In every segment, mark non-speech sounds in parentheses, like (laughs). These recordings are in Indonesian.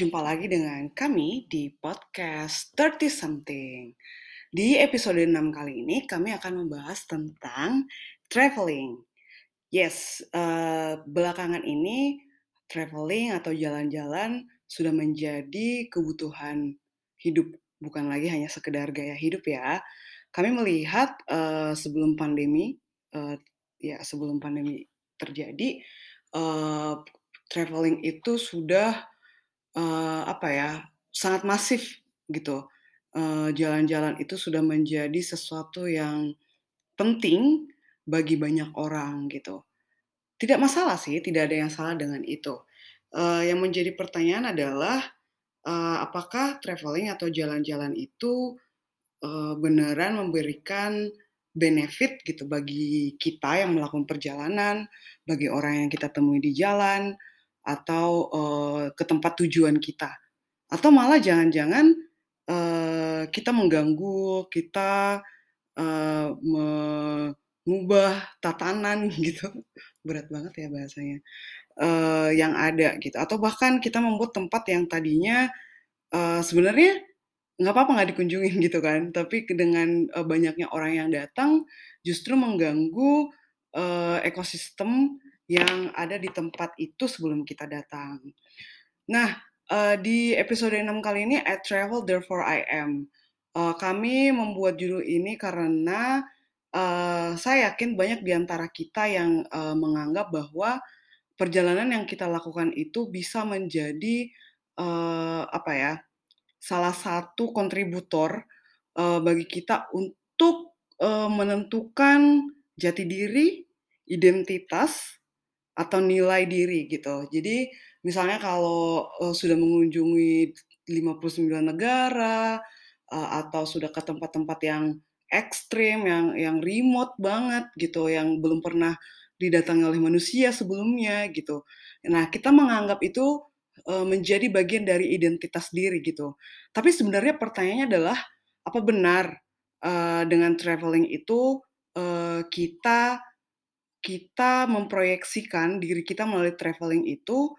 jumpa lagi dengan kami di podcast 30 Something. Di episode 6 kali ini kami akan membahas tentang traveling. Yes, uh, belakangan ini traveling atau jalan-jalan sudah menjadi kebutuhan hidup, bukan lagi hanya sekedar gaya hidup ya. Kami melihat uh, sebelum pandemi, uh, ya sebelum pandemi terjadi, uh, traveling itu sudah uh, apa ya sangat masif gitu. Jalan-jalan uh, itu sudah menjadi sesuatu yang penting bagi banyak orang gitu. Tidak masalah sih, tidak ada yang salah dengan itu. Uh, yang menjadi pertanyaan adalah uh, apakah traveling atau jalan-jalan itu uh, beneran memberikan benefit gitu bagi kita yang melakukan perjalanan, bagi orang yang kita temui di jalan, atau uh, ke tempat tujuan kita. Atau malah jangan-jangan uh, kita mengganggu, kita uh, mengubah tatanan (laughs) gitu. Berat banget ya bahasanya. Uh, yang ada gitu. Atau bahkan kita membuat tempat yang tadinya uh, sebenarnya nggak apa-apa nggak dikunjungin gitu kan. Tapi dengan uh, banyaknya orang yang datang justru mengganggu uh, ekosistem yang ada di tempat itu sebelum kita datang. Nah, uh, di episode 6 kali ini, I Travel Therefore I Am. Uh, kami membuat judul ini karena uh, saya yakin banyak di antara kita yang uh, menganggap bahwa perjalanan yang kita lakukan itu bisa menjadi uh, apa ya salah satu kontributor uh, bagi kita untuk uh, menentukan jati diri, identitas, atau nilai diri gitu. Jadi misalnya kalau uh, sudah mengunjungi 59 negara uh, atau sudah ke tempat-tempat yang ekstrim, yang yang remote banget gitu, yang belum pernah didatangi oleh manusia sebelumnya gitu. Nah, kita menganggap itu uh, menjadi bagian dari identitas diri gitu. Tapi sebenarnya pertanyaannya adalah apa benar uh, dengan traveling itu uh, kita kita memproyeksikan diri kita melalui traveling itu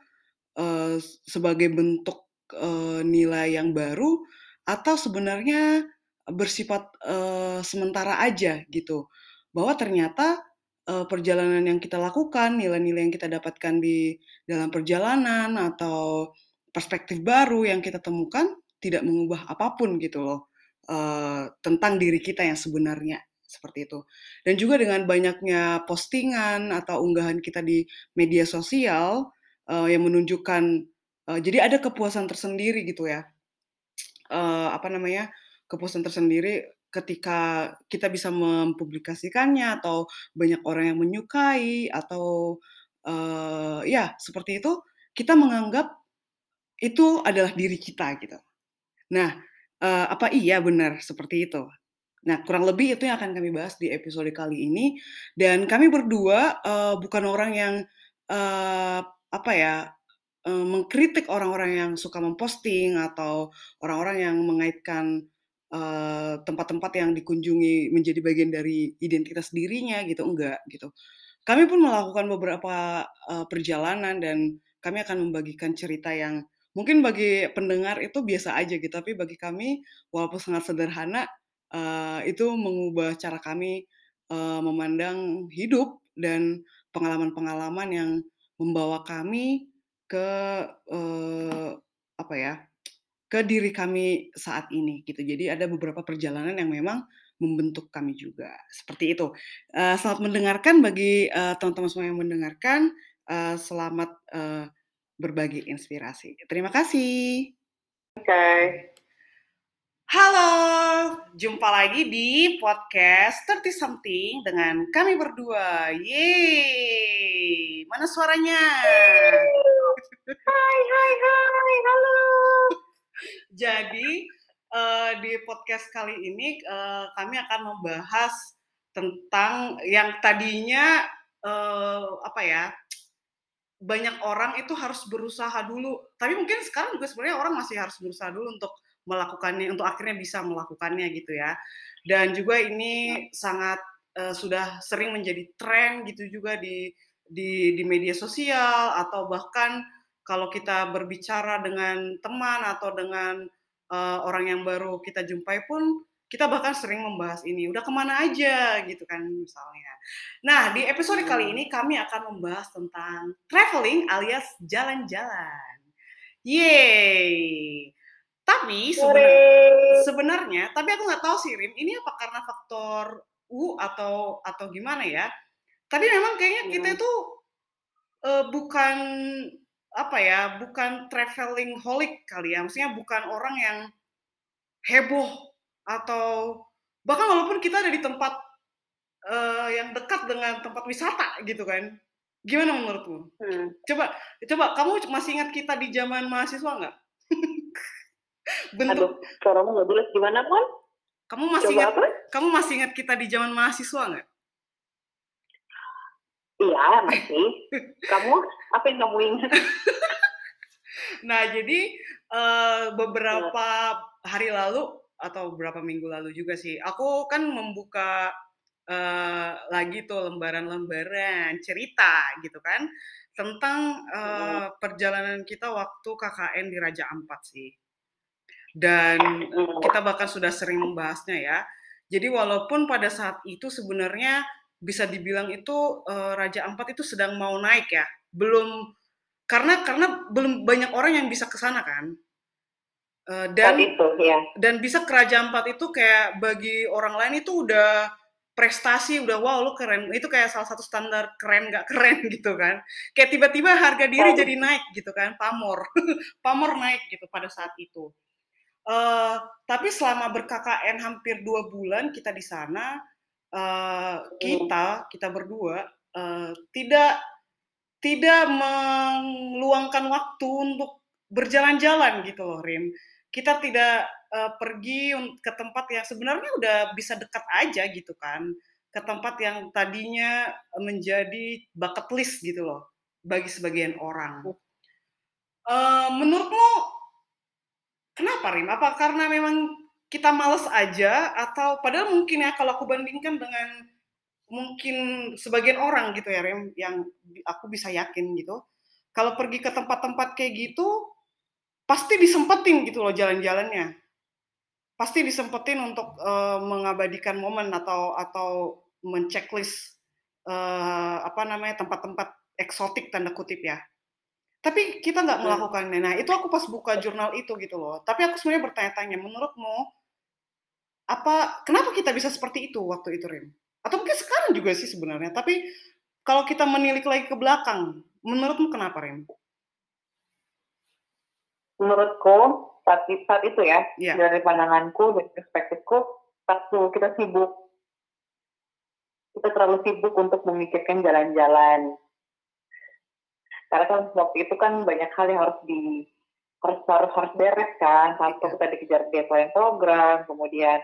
uh, sebagai bentuk uh, nilai yang baru atau sebenarnya bersifat uh, sementara aja gitu. Bahwa ternyata uh, perjalanan yang kita lakukan nilai-nilai yang kita dapatkan di dalam perjalanan atau perspektif baru yang kita temukan tidak mengubah apa pun gitu loh uh, tentang diri kita yang sebenarnya seperti itu. Dan juga dengan banyaknya postingan atau unggahan kita di media sosial uh, yang menunjukkan uh, jadi ada kepuasan tersendiri gitu ya. Uh, apa namanya? kepuasan tersendiri ketika kita bisa mempublikasikannya atau banyak orang yang menyukai atau uh, ya seperti itu kita menganggap itu adalah diri kita gitu. Nah, uh, apa iya benar seperti itu? Nah, kurang lebih itu yang akan kami bahas di episode kali ini. Dan kami berdua uh, bukan orang yang uh, apa ya uh, mengkritik orang-orang yang suka memposting atau orang-orang yang mengaitkan tempat-tempat uh, yang dikunjungi menjadi bagian dari identitas dirinya gitu enggak gitu. Kami pun melakukan beberapa uh, perjalanan dan kami akan membagikan cerita yang mungkin bagi pendengar itu biasa aja gitu, tapi bagi kami walaupun sangat sederhana uh, itu mengubah cara kami uh, memandang hidup dan pengalaman-pengalaman yang membawa kami ke uh, apa ya ke diri kami saat ini gitu. Jadi ada beberapa perjalanan yang memang membentuk kami juga seperti itu. Uh, selamat mendengarkan bagi teman-teman uh, semua yang mendengarkan. Uh, selamat uh, berbagi inspirasi. Terima kasih. Oke. Halo, jumpa lagi di podcast 30 Something dengan kami berdua. Yeay, mana suaranya? Hai, hai, hai, halo. Jadi, uh, di podcast kali ini uh, kami akan membahas tentang yang tadinya uh, apa ya banyak orang itu harus berusaha dulu. Tapi mungkin sekarang juga sebenarnya orang masih harus berusaha dulu untuk melakukannya untuk akhirnya bisa melakukannya gitu ya. Dan juga ini sangat uh, sudah sering menjadi tren gitu juga di di di media sosial atau bahkan kalau kita berbicara dengan teman atau dengan uh, orang yang baru kita jumpai pun kita bahkan sering membahas ini. Udah ke mana aja gitu kan misalnya. Nah di episode kali ini kami akan membahas tentang traveling alias jalan-jalan. Yeay. Tapi sebenarnya, sebenarnya, tapi aku nggak tahu sih Rim, ini apa karena faktor U atau atau gimana ya? Tapi memang kayaknya kita hmm. itu uh, bukan apa ya, bukan traveling holic kali ya. Maksudnya bukan orang yang heboh atau bahkan walaupun kita ada di tempat uh, yang dekat dengan tempat wisata gitu kan gimana menurutmu? Hmm. Coba coba kamu masih ingat kita di zaman mahasiswa nggak? Bentuk Aduh, suaramu nggak jelas gimana pun? Kamu masih coba ingat apa? kamu masih ingat kita di zaman mahasiswa nggak? Iya masih. (laughs) kamu apa yang kamu ingat? (laughs) nah jadi uh, beberapa hari lalu atau beberapa minggu lalu juga sih. Aku kan membuka uh, lagi tuh lembaran-lembaran cerita gitu kan tentang uh, perjalanan kita waktu KKN di Raja Ampat sih. Dan kita bahkan sudah sering membahasnya ya. Jadi walaupun pada saat itu sebenarnya bisa dibilang itu uh, Raja Ampat itu sedang mau naik ya, belum karena karena belum banyak orang yang bisa ke sana kan Uh, dan itu, ya. dan bisa kerajaan empat itu kayak bagi orang lain itu udah prestasi udah wow lu keren itu kayak salah satu standar keren nggak keren (laughs) gitu kan kayak tiba-tiba harga diri oh. jadi naik gitu kan pamor (laughs) pamor naik gitu pada saat itu uh, tapi selama berKKN hampir dua bulan kita di sana uh, kita kita berdua uh, tidak tidak meluangkan waktu untuk berjalan-jalan gitu loh Rim. Kita tidak uh, pergi ke tempat yang sebenarnya udah bisa dekat aja gitu kan. Ke tempat yang tadinya menjadi bucket list gitu loh bagi sebagian orang. Uh, menurutmu kenapa Rim? Apa karena memang kita males aja? Atau padahal mungkin ya kalau aku bandingkan dengan mungkin sebagian orang gitu ya Rim yang aku bisa yakin gitu kalau pergi ke tempat-tempat kayak gitu pasti disempetin gitu loh jalan-jalannya. Pasti disempetin untuk uh, mengabadikan momen atau atau menceklis uh, apa namanya tempat-tempat eksotik tanda kutip ya tapi kita nggak melakukannya. Nah itu aku pas buka jurnal itu gitu loh. Tapi aku sebenarnya bertanya-tanya menurutmu apa kenapa kita bisa seperti itu waktu itu Rim atau mungkin sekarang juga sih sebenarnya tapi kalau kita menilik lagi ke belakang menurutmu kenapa Rim menurutku saat, saat itu ya yeah. dari pandanganku dari perspektifku satu kita sibuk kita terlalu sibuk untuk memikirkan jalan-jalan karena kan waktu itu kan banyak hal yang harus di harus harus harus beres kan satu yeah. kita dikejar deadline program kemudian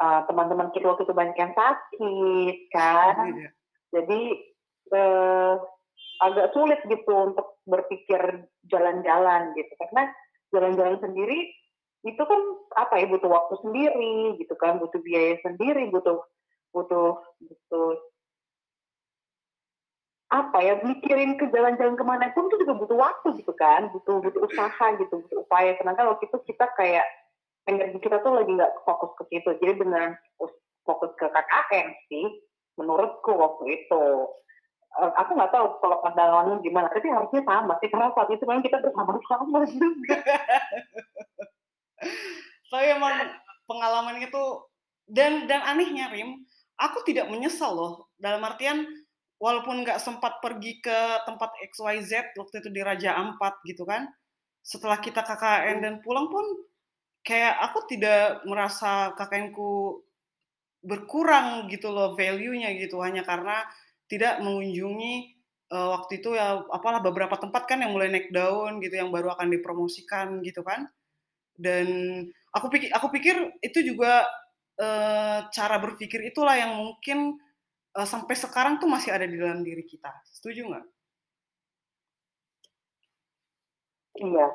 uh, teman-teman kita waktu itu banyak yang sakit kan yeah. jadi uh, agak sulit gitu untuk berpikir jalan-jalan gitu karena jalan-jalan sendiri itu kan apa ya butuh waktu sendiri gitu kan butuh biaya sendiri butuh butuh butuh apa ya mikirin ke jalan-jalan ke mana pun itu juga butuh waktu gitu kan butuh butuh usaha gitu butuh upaya. Sedangkan waktu itu kita kayak energi kita tuh lagi nggak fokus ke situ. Jadi beneran fokus ke KKN sih menurutku waktu itu. Uh, aku nggak tahu kalau pandanganmu gimana, tapi harusnya sama sih karena saat itu memang kita bersama-sama (laughs) juga. Tapi emang pengalaman itu dan dan anehnya Rim, aku tidak menyesal loh. Dalam artian walaupun nggak sempat pergi ke tempat XYZ waktu itu di Raja Ampat gitu kan setelah kita KKN dan pulang pun kayak aku tidak merasa KKN-ku berkurang gitu loh value-nya gitu hanya karena tidak mengunjungi uh, waktu itu ya apalah beberapa tempat kan yang mulai naik daun gitu yang baru akan dipromosikan gitu kan. Dan aku pikir aku pikir itu juga uh, cara berpikir itulah yang mungkin uh, sampai sekarang tuh masih ada di dalam diri kita setuju nggak? Iya.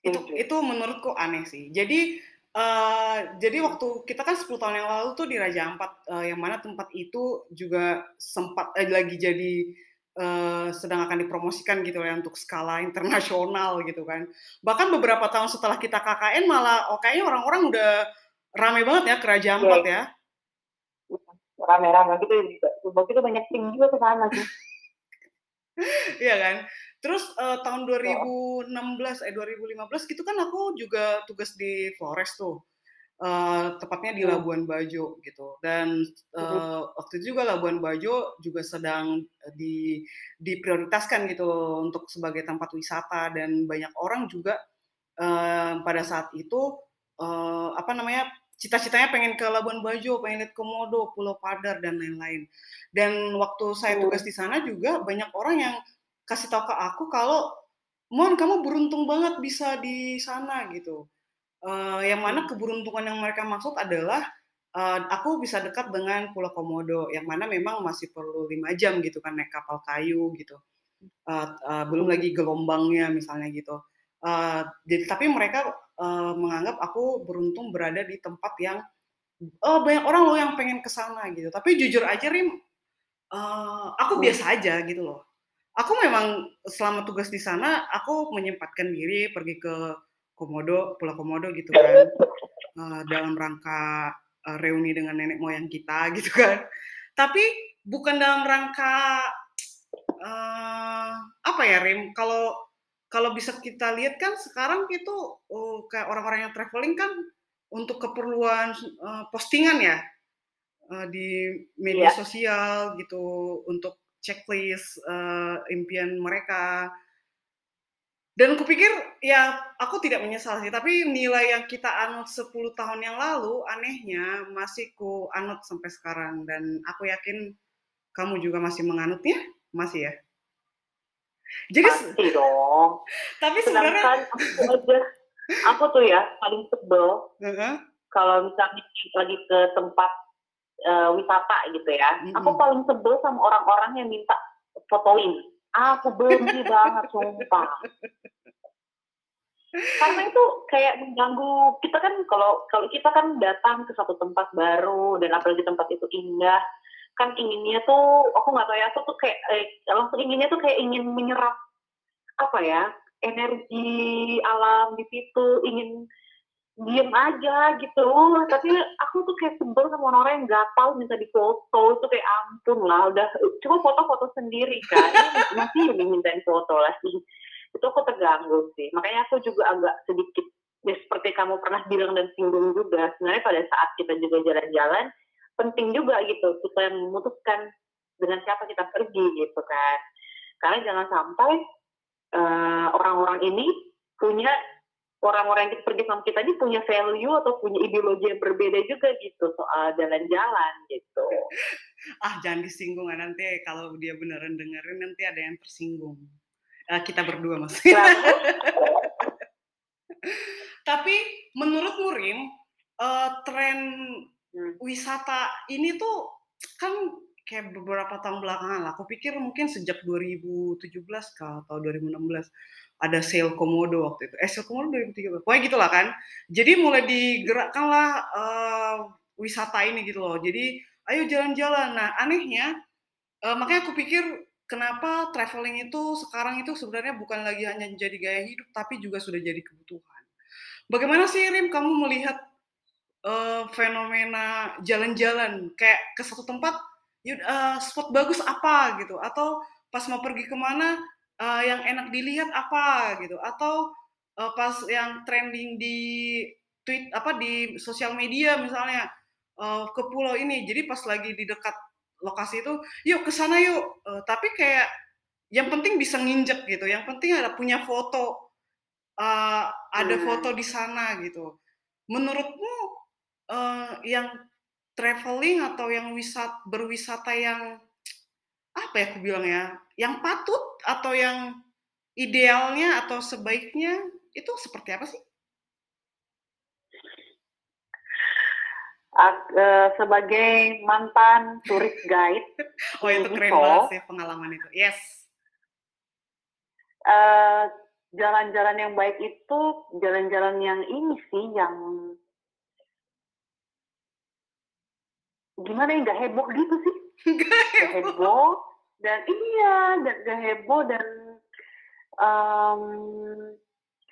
Itu itu menurutku aneh sih. Jadi Uh, jadi waktu kita kan 10 tahun yang lalu tuh di Raja Ampat, uh, yang mana tempat itu juga sempat eh, lagi jadi uh, sedang akan dipromosikan gitu ya untuk skala internasional gitu kan. Bahkan beberapa tahun setelah kita KKN malah oh kayaknya orang-orang udah rame banget ya kerajaan Ampat ya. Rame-rame gitu juga. Itu banyak tim juga ke sana sih. (laughs) Iya kan? Terus uh, tahun 2016 eh 2015 gitu kan aku juga tugas di Flores tuh. Uh, tepatnya di iya. Labuan Bajo gitu dan uh, waktu itu juga Labuan Bajo juga sedang di diprioritaskan gitu untuk sebagai tempat wisata dan banyak orang juga uh, pada saat itu uh, apa namanya cita-citanya pengen ke Labuan Bajo, pengen lihat Komodo, Pulau Padar dan lain-lain. Dan waktu saya tugas di sana juga banyak orang yang kasih tahu ke aku kalau Mon kamu beruntung banget bisa di sana gitu. Uh, yang mana keberuntungan yang mereka maksud adalah uh, aku bisa dekat dengan Pulau Komodo yang mana memang masih perlu lima jam gitu kan naik kapal kayu gitu. Uh, uh, belum lagi gelombangnya misalnya gitu. Uh, jadi tapi mereka uh, menganggap aku beruntung berada di tempat yang oh banyak orang loh yang pengen ke sana gitu tapi jujur aja Rim uh, aku hmm. biasa aja gitu loh aku memang selama tugas di sana aku menyempatkan diri pergi ke Komodo, Pulau Komodo gitu kan, uh, dalam rangka uh, reuni dengan nenek moyang kita (laughs) gitu kan. Tapi bukan dalam rangka uh, apa ya Rim? Kalau kalau bisa kita lihat kan sekarang itu uh, kayak orang-orang yang traveling kan untuk keperluan uh, postingan ya uh, di media yeah. sosial gitu untuk checklist uh, impian mereka dan kupikir ya aku tidak menyesal sih, tapi nilai yang kita anut 10 tahun yang lalu anehnya masih ku anut sampai sekarang dan aku yakin kamu juga masih menganutnya, masih ya. Jadi Pasti dong. Tapi sebenarnya aku aja aku tuh ya paling sebel uh-huh. kalau misalnya lagi ke tempat uh, wisata gitu ya, uh-huh. aku paling sebel sama orang-orang yang minta fotoin Aku benci banget, sumpah. Karena itu kayak mengganggu kita kan kalau kalau kita kan datang ke satu tempat baru dan apalagi tempat itu indah kan inginnya tuh aku nggak tahu ya aku tuh kayak eh, langsung inginnya tuh kayak ingin menyerap apa ya energi alam di situ ingin diem aja gitu. Tapi aku tuh kayak sebel sama orang-orang yang nggak tahu minta difoto itu kayak ampun lah udah cuma foto-foto sendiri kan. Masih dimintain foto lagi. Itu aku terganggu sih. Makanya aku juga agak sedikit ya seperti kamu pernah bilang dan singgung juga sebenarnya pada saat kita juga jalan-jalan penting juga gitu kita memutuskan dengan siapa kita pergi gitu kan karena jangan sampai uh, orang-orang ini punya orang-orang yang pergi sama kita ini punya value atau punya ideologi yang berbeda juga gitu soal jalan-jalan gitu. (laughs) ah jangan disinggung ah, nanti kalau dia beneran dengerin nanti ada yang tersinggung. Uh, kita berdua mas. (laughs) Tapi menurut Murim uh, tren hmm. wisata ini tuh kan kayak beberapa tahun belakangan lah. Aku pikir mungkin sejak 2017 kah atau 2016 ada sale komodo waktu itu. Eh sale komodo 2013. Pokoknya gitulah kan. Jadi mulai digerakkanlah uh, wisata ini gitu loh. Jadi ayo jalan-jalan. Nah anehnya uh, makanya aku pikir kenapa traveling itu sekarang itu sebenarnya bukan lagi hanya jadi gaya hidup tapi juga sudah jadi kebutuhan. Bagaimana sih Rim kamu melihat uh, fenomena jalan-jalan kayak ke satu tempat uh, spot bagus apa gitu atau pas mau pergi ke mana uh, yang enak dilihat apa gitu atau uh, pas yang trending di tweet apa di sosial media misalnya uh, ke pulau ini jadi pas lagi di dekat lokasi itu yuk ke sana yuk uh, tapi kayak yang penting bisa nginjek gitu yang penting ada punya foto uh, ada hmm. foto di sana gitu menurutmu uh, yang traveling atau yang wisat berwisata yang apa ya aku bilang ya, yang patut atau yang idealnya atau sebaiknya itu seperti apa sih? Uh, sebagai mantan turis guide. (laughs) oh itu keren banget sih pengalaman itu. Yes. Uh, jalan-jalan yang baik itu jalan-jalan yang ini sih yang gimana ya nggak heboh gitu sih? (laughs) Nggak heboh. dan iya dan gak heboh dan um,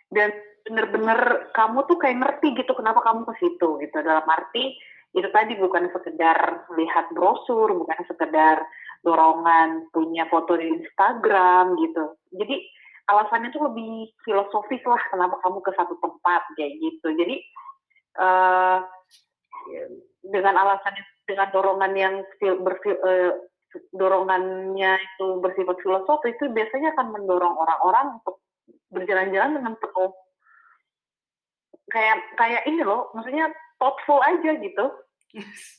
dan bener-bener kamu tuh kayak ngerti gitu kenapa kamu ke situ gitu. Dalam arti itu tadi bukan sekedar lihat brosur bukan sekedar dorongan punya foto di Instagram gitu. Jadi alasannya tuh lebih filosofis lah kenapa kamu ke satu tempat kayak gitu. Jadi uh, dengan alasan dengan dorongan yang berfil, uh, dorongannya itu bersifat filosofis itu biasanya akan mendorong orang-orang untuk berjalan-jalan dengan penuh kayak kayak ini loh maksudnya thoughtful aja gitu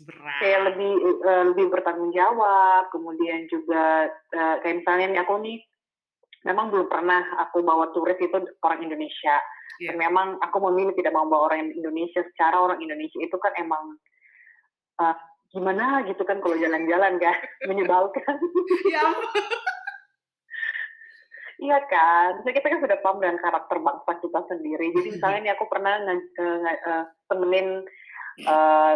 Berat. kayak lebih uh, lebih bertanggung jawab kemudian juga uh, kayak misalnya nih aku nih memang belum pernah aku bawa turis itu orang Indonesia yeah. dan memang aku memilih tidak mau bawa orang Indonesia secara orang Indonesia itu kan emang uh, gimana gitu kan kalau jalan-jalan kan (laughs) menyebalkan ya Iya kan, jadi kita kan sudah paham dengan karakter bangsa kita sendiri. Jadi misalnya nih aku pernah uh, temenin, uh,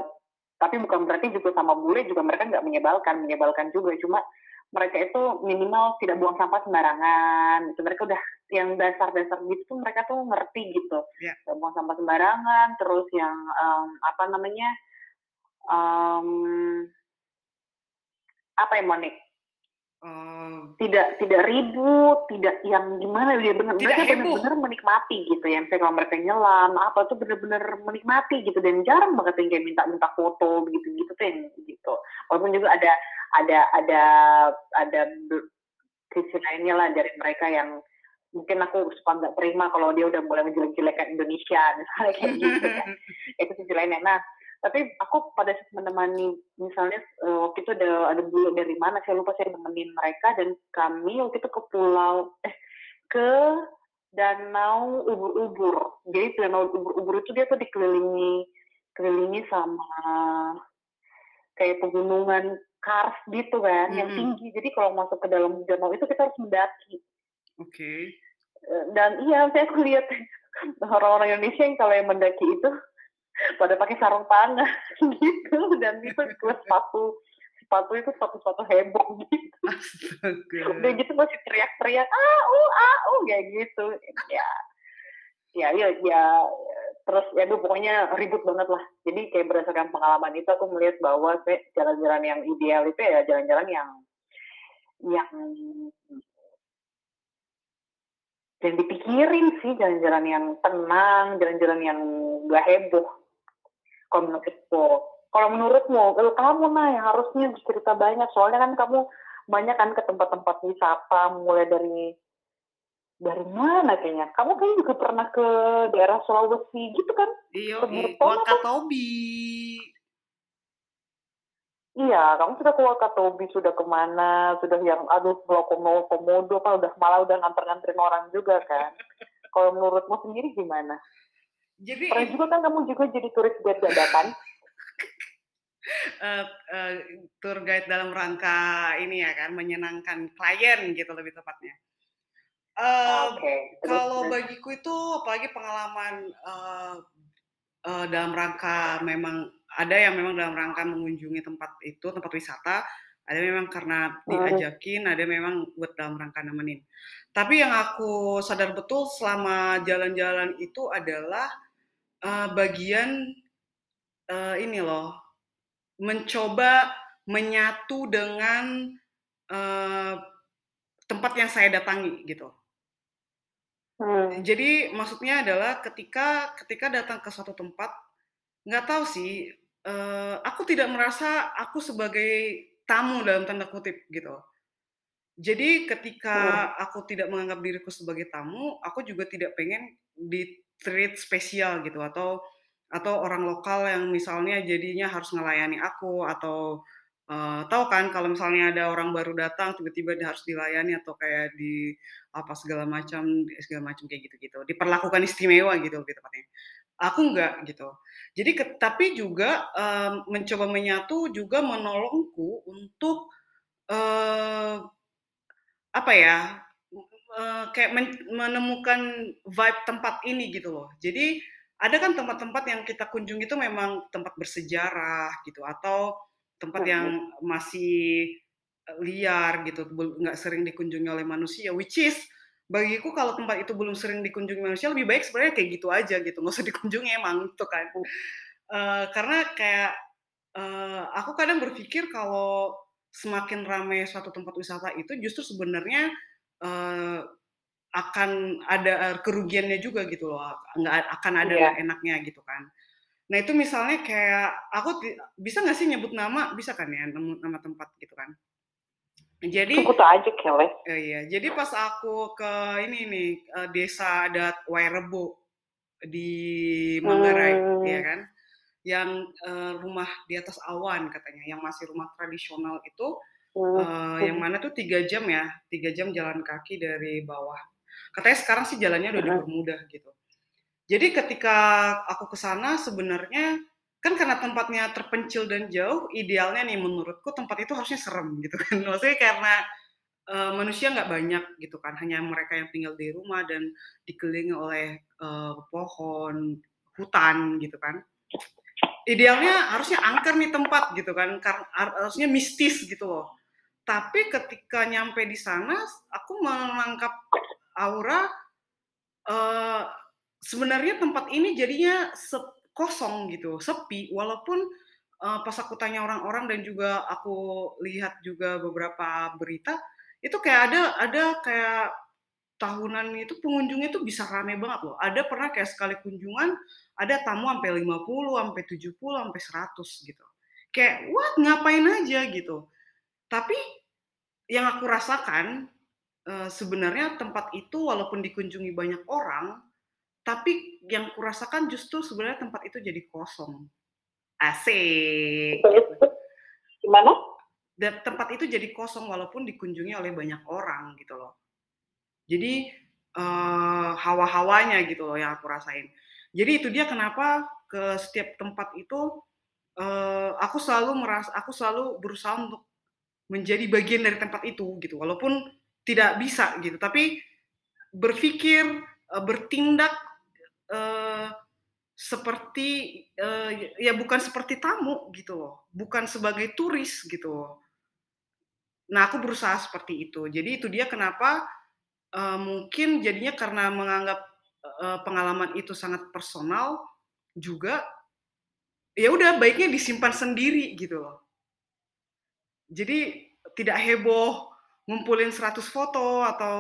tapi bukan berarti juga sama bule juga mereka nggak menyebalkan, menyebalkan juga. Cuma mereka itu minimal tidak buang sampah sembarangan. Itu mereka udah yang dasar-dasar gitu tuh mereka tuh ngerti gitu. Yeah. buang sampah sembarangan, terus yang um, apa namanya um, apa ya Monik? Um, tidak tidak ribut, tidak yang gimana dia benar mereka benar-benar menikmati gitu ya. Misalnya kalau mereka nyelam apa tuh benar-benar menikmati gitu dan jarang banget yang kayak minta-minta foto begitu-gitu tuh yang gitu. Walaupun juga ada ada ada ada sisi lainnya lah dari mereka yang mungkin aku suka nggak terima kalau dia udah mulai menjelek-jelekan Indonesia misalnya kayak gitu ya. (laughs) itu sisi lainnya. Nah tapi aku pada saat menemani misalnya uh, waktu itu ada ada bule dari mana saya lupa saya nemenin mereka dan kami waktu itu ke pulau eh ke danau ubur-ubur jadi danau ubur-ubur itu dia tuh dikelilingi kelilingi sama kayak pegunungan kars gitu kan hmm. yang tinggi jadi kalau masuk ke dalam danau itu kita harus mendaki oke okay. Eh, dan iya saya aku (laughs) lihat orang-orang Indonesia yang kalau yang mendaki itu pada pakai sarung tangan (laughs) gitu. Dan itu gue sepatu sepatu itu sepatu sepatu heboh gitu. Udah gitu masih teriak-teriak ah uh ah uh kayak gitu. Ya ya ya ya. Terus ya gue pokoknya ribut banget lah. Jadi kayak berdasarkan pengalaman itu aku melihat bahwa jalan-jalan yang ideal itu ya jalan-jalan yang yang dan dipikirin sih. Jalan-jalan yang tenang jalan-jalan yang gak heboh kalau menurutku kalau menurutmu kamu nah yang harusnya cerita banyak. Soalnya kan kamu banyak kan ke tempat-tempat wisata mulai dari dari mana kayaknya? Kamu kayaknya juga pernah ke daerah Sulawesi gitu kan? Iya Wakatobi. Iya, kamu sudah ke Wakatobi, sudah ke mana, sudah yang aduh Pulau Komodo, kan udah malah udah nganter-nganterin orang juga kan. (laughs) Kalau menurutmu sendiri gimana? Jadi pernah juga kan kamu juga jadi turis guide dadakan. uh, uh, tour guide dalam rangka ini ya kan menyenangkan klien gitu lebih tepatnya. Uh, okay. Kalau bagiku itu apalagi pengalaman uh, uh, dalam rangka memang ada yang memang dalam rangka mengunjungi tempat itu tempat wisata, ada memang karena diajakin, ada memang buat dalam rangka nemenin. Tapi yang aku sadar betul selama jalan-jalan itu adalah uh, bagian uh, ini loh, mencoba menyatu dengan uh, tempat yang saya datangi gitu. Hmm. Jadi maksudnya adalah ketika ketika datang ke suatu tempat, nggak tahu sih, uh, aku tidak merasa aku sebagai tamu dalam tanda kutip gitu. Jadi ketika hmm. aku tidak menganggap diriku sebagai tamu, aku juga tidak pengen di treat spesial gitu atau atau orang lokal yang misalnya jadinya harus ngelayani aku atau uh, tahu kan kalau misalnya ada orang baru datang tiba-tiba harus dilayani atau kayak di apa segala macam segala macam kayak gitu-gitu diperlakukan istimewa gitu gitu tepatnya. Aku enggak gitu. Jadi ke, tapi juga um, mencoba menyatu juga menolongku untuk uh, apa ya uh, kayak men menemukan vibe tempat ini gitu loh. Jadi ada kan tempat-tempat yang kita kunjungi itu memang tempat bersejarah gitu atau tempat yang masih liar gitu, nggak sering dikunjungi oleh manusia, which is bagiku kalau tempat itu belum sering dikunjungi manusia lebih baik sebenarnya kayak gitu aja gitu, nggak usah dikunjungi emang tuh kan. Uh, karena kayak uh, aku kadang berpikir kalau semakin ramai suatu tempat wisata itu justru sebenarnya uh, akan ada kerugiannya juga gitu loh, nggak akan ada yeah. enaknya gitu kan. Nah itu misalnya kayak aku bisa nggak sih nyebut nama bisa kan ya nama, nama tempat gitu kan? Jadi Sebut aja Kelly. Ya, iya, jadi pas aku ke ini nih uh, desa adat Wairebo di Manggarai, hmm. ya kan, yang uh, rumah di atas awan katanya, yang masih rumah tradisional itu. Uh, yang mana tuh tiga jam ya, tiga jam jalan kaki dari bawah. Katanya sekarang sih jalannya udah dipermudah gitu. Jadi ketika aku ke sana sebenarnya kan karena tempatnya terpencil dan jauh, idealnya nih menurutku tempat itu harusnya serem gitu kan. (laughs) Maksudnya karena uh, manusia nggak banyak gitu kan, hanya mereka yang tinggal di rumah dan dikelilingi oleh uh, pohon, hutan gitu kan. Idealnya harusnya angker nih tempat gitu kan, karena harusnya mistis gitu loh. Tapi ketika nyampe di sana, aku menangkap aura uh, sebenarnya tempat ini jadinya kosong gitu, sepi. Walaupun uh, pas aku tanya orang-orang dan juga aku lihat juga beberapa berita, itu kayak ada ada kayak tahunan itu pengunjungnya itu bisa rame banget loh. Ada pernah kayak sekali kunjungan ada tamu sampai 50, sampai 70, sampai 100 gitu. Kayak what ngapain aja gitu. Tapi yang aku rasakan uh, sebenarnya tempat itu walaupun dikunjungi banyak orang, tapi yang kurasakan justru sebenarnya tempat itu jadi kosong. Asik. Gimana? Dan tempat itu jadi kosong walaupun dikunjungi oleh banyak orang gitu loh. Jadi uh, hawa-hawanya gitu loh yang aku rasain. Jadi itu dia kenapa ke setiap tempat itu uh, aku selalu merasa aku selalu berusaha untuk menjadi bagian dari tempat itu gitu walaupun tidak bisa gitu tapi berpikir uh, bertindak uh, seperti uh, ya bukan seperti tamu gitu loh, bukan sebagai turis gitu loh. Nah aku berusaha seperti itu. Jadi itu dia kenapa mungkin jadinya karena menganggap pengalaman itu sangat personal juga ya udah baiknya disimpan sendiri gitu loh. Jadi tidak heboh ngumpulin 100 foto atau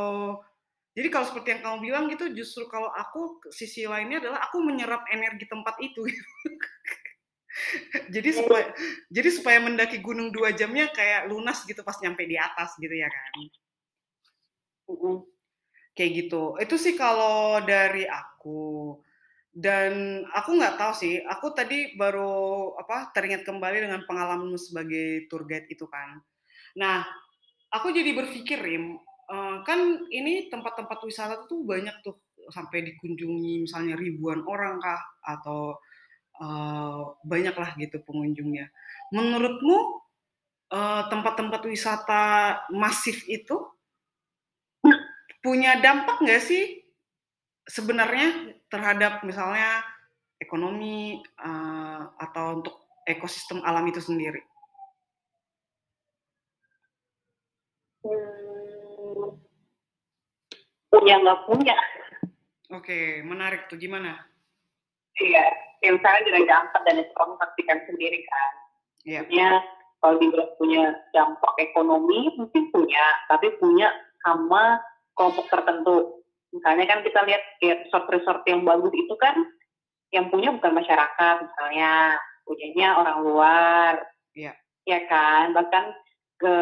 jadi kalau seperti yang kamu bilang gitu, justru kalau aku sisi lainnya adalah aku menyerap energi tempat itu. Gitu. (laughs) jadi supaya jadi supaya mendaki gunung dua jamnya kayak lunas gitu pas nyampe di atas gitu ya kan. Kayak gitu. Itu sih kalau dari aku. Dan aku nggak tahu sih. Aku tadi baru apa teringat kembali dengan pengalamanmu sebagai tour guide itu kan. Nah, aku jadi berpikir Rim, Eh, kan ini tempat-tempat wisata tuh banyak tuh sampai dikunjungi misalnya ribuan orang kah atau uh, banyak lah gitu pengunjungnya. Menurutmu uh, tempat-tempat wisata masif itu punya dampak nggak sih sebenarnya terhadap misalnya ekonomi uh, atau untuk ekosistem alam itu sendiri? punya nggak punya. Oke, menarik tuh gimana? Iya, yang misalnya dengan dampak dan itu kamu sendiri kan. Iya. Punya kalau dibilang punya dampak ekonomi mungkin punya, tapi punya sama kelompok tertentu. Misalnya kan kita lihat ya, resort-resort yang bagus itu kan yang punya bukan masyarakat misalnya, punyanya orang luar. Iya. Ya kan, bahkan ke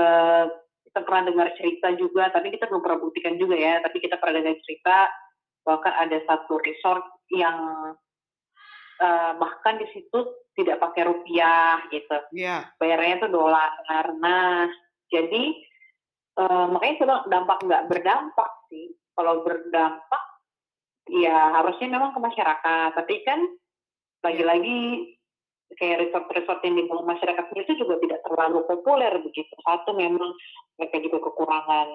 kita pernah dengar cerita juga, tapi kita belum pernah buktikan juga ya, tapi kita pernah dengar cerita bahkan ada satu resort yang uh, bahkan di situ tidak pakai rupiah gitu, yeah. bayarnya itu dolar. Nah, jadi uh, makanya itu dampak nggak berdampak sih. Kalau berdampak, ya harusnya memang ke masyarakat. Tapi kan lagi-lagi kayak resort-resort yang dibangun masyarakat itu juga tidak terlalu populer begitu. Satu memang mereka juga kekurangan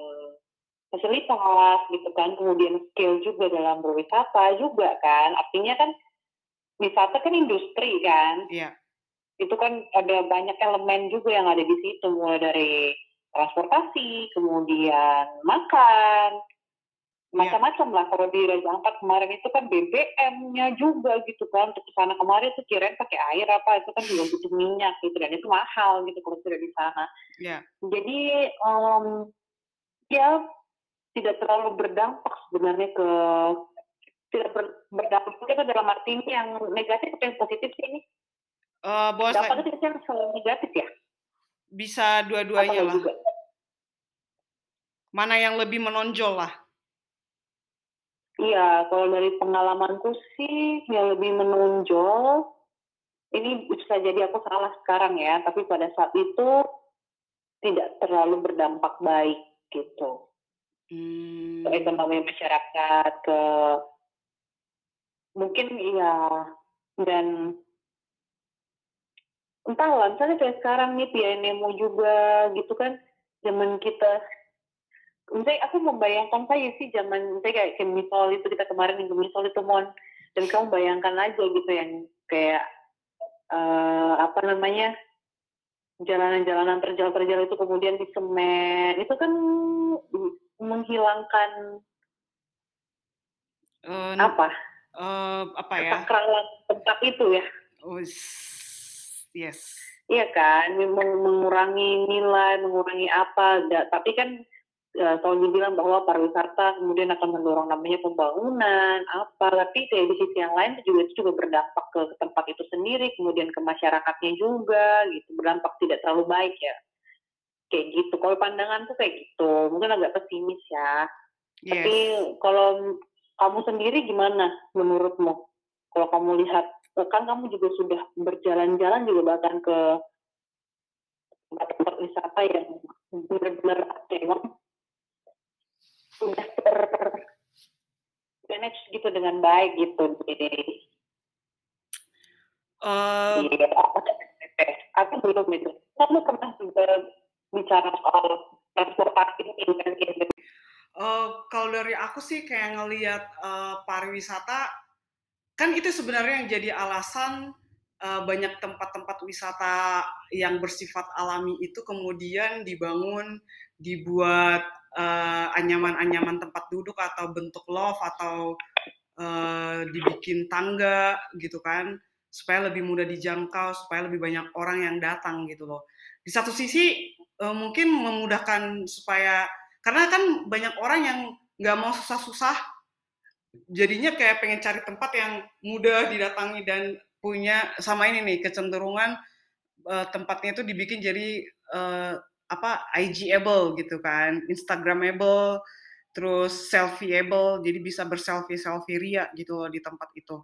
fasilitas gitu kan, kemudian skill juga dalam berwisata juga kan. Artinya kan wisata kan industri kan. Iya. Itu kan ada banyak elemen juga yang ada di situ mulai dari transportasi, kemudian makan. Macam-macam lah kalau di Raja Ampat kemarin itu kan BBM-nya juga gitu kan untuk sana kemarin itu kirain pakai air apa itu kan juga butuh minyak gitu dan itu mahal gitu kalau sudah di sana. Yeah. jadi um, ya tidak terlalu berdampak sebenarnya ke tidak ber, berdampak itu dalam arti yang negatif atau yang positif sih ini? Uh, bos dampak itu yang selalu negatif ya? Bisa dua-duanya lah. juga? mana yang lebih menonjol lah Iya, kalau dari pengalamanku sih yang lebih menonjol, ini bisa jadi aku salah sekarang ya, tapi pada saat itu tidak terlalu berdampak baik gitu. Hmm. Ke ekonomi masyarakat, ke mungkin iya, dan entahlah, misalnya kayak sekarang nih Nemo juga gitu kan, zaman kita misalnya aku membayangkan saya sih zaman saya kayak kemisol itu kita kemarin yang kemisol itu mon. Dan kamu bayangkan aja gitu yang kayak uh, apa namanya jalanan-jalanan terjal-terjal itu kemudian di semen itu kan menghilangkan uh, apa? uh, apa ya? Kesakralan tempat itu ya. Oh, yes. Iya kan? Mengurangi nilai mengurangi apa tapi kan ya, selalu dibilang bahwa pariwisata kemudian akan mendorong namanya pembangunan apa. Tapi kayak di sisi yang lain juga itu juga berdampak ke, tempat itu sendiri kemudian ke masyarakatnya juga gitu. Berdampak tidak terlalu baik ya. Kayak gitu. Kalau pandangan tuh kayak gitu. Mungkin agak pesimis ya. Yes. tapi kalau kamu sendiri gimana menurutmu? Kalau kamu lihat kan kamu juga sudah berjalan-jalan juga bahkan ke tempat-tempat wisata yang benar-benar aktif sudah ter manage gitu dengan baik gitu jadi uh, iya aku belum itu. Kamu pernah juga bicara soal transportasi ini Uh, kalau dari aku sih kayak ngelihat uh, pariwisata kan itu sebenarnya yang jadi alasan uh, banyak tempat-tempat wisata yang bersifat alami itu kemudian dibangun, dibuat uh, anyaman-anyaman tempat duduk atau bentuk love atau uh, dibikin tangga gitu kan supaya lebih mudah dijangkau supaya lebih banyak orang yang datang gitu loh. Di satu sisi uh, mungkin memudahkan supaya karena kan banyak orang yang nggak mau susah-susah jadinya kayak pengen cari tempat yang mudah didatangi dan punya sama ini nih kecenderungan uh, tempatnya itu dibikin jadi uh, apa IG-able gitu kan, Instagramable, terus selfieable, jadi bisa berselfie selfie ria gitu loh di tempat itu.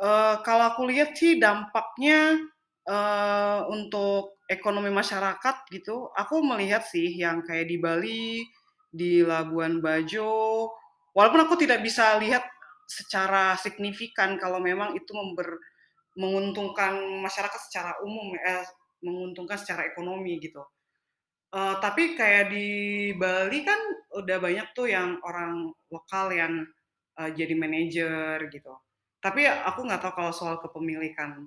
Uh, kalau aku lihat sih dampaknya uh, untuk ekonomi masyarakat gitu, aku melihat sih yang kayak di Bali, di Labuan Bajo, walaupun aku tidak bisa lihat secara signifikan kalau memang itu member, menguntungkan masyarakat secara umum, eh, menguntungkan secara ekonomi gitu Uh, tapi kayak di Bali kan udah banyak tuh yang orang lokal yang uh, jadi manajer gitu. Tapi aku nggak tahu kalau soal kepemilikan.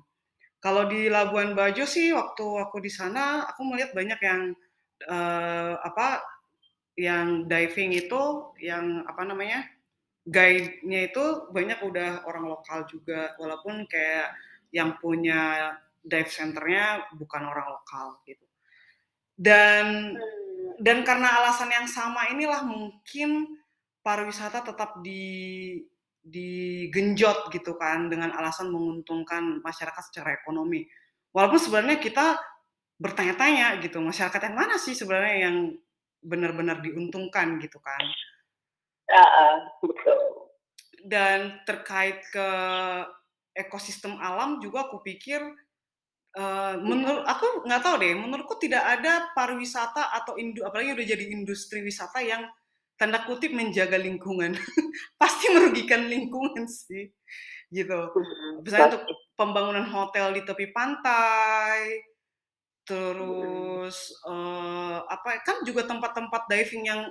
Kalau di Labuan Bajo sih waktu aku di sana aku melihat banyak yang uh, apa yang diving itu yang apa namanya guide-nya itu banyak udah orang lokal juga walaupun kayak yang punya dive centernya bukan orang lokal gitu dan hmm. dan karena alasan yang sama inilah mungkin pariwisata tetap di digenjot gitu kan dengan alasan menguntungkan masyarakat secara ekonomi. Walaupun sebenarnya kita bertanya-tanya gitu, masyarakat yang mana sih sebenarnya yang benar-benar diuntungkan gitu kan? Uh, Dan terkait ke ekosistem alam juga aku pikir Uh, menurut aku nggak tahu deh, menurutku tidak ada pariwisata atau indu, apalagi udah jadi industri wisata yang tanda kutip menjaga lingkungan, (laughs) pasti merugikan lingkungan sih, gitu. Hmm, Misalnya untuk pembangunan hotel di tepi pantai, terus uh, apa kan juga tempat-tempat diving yang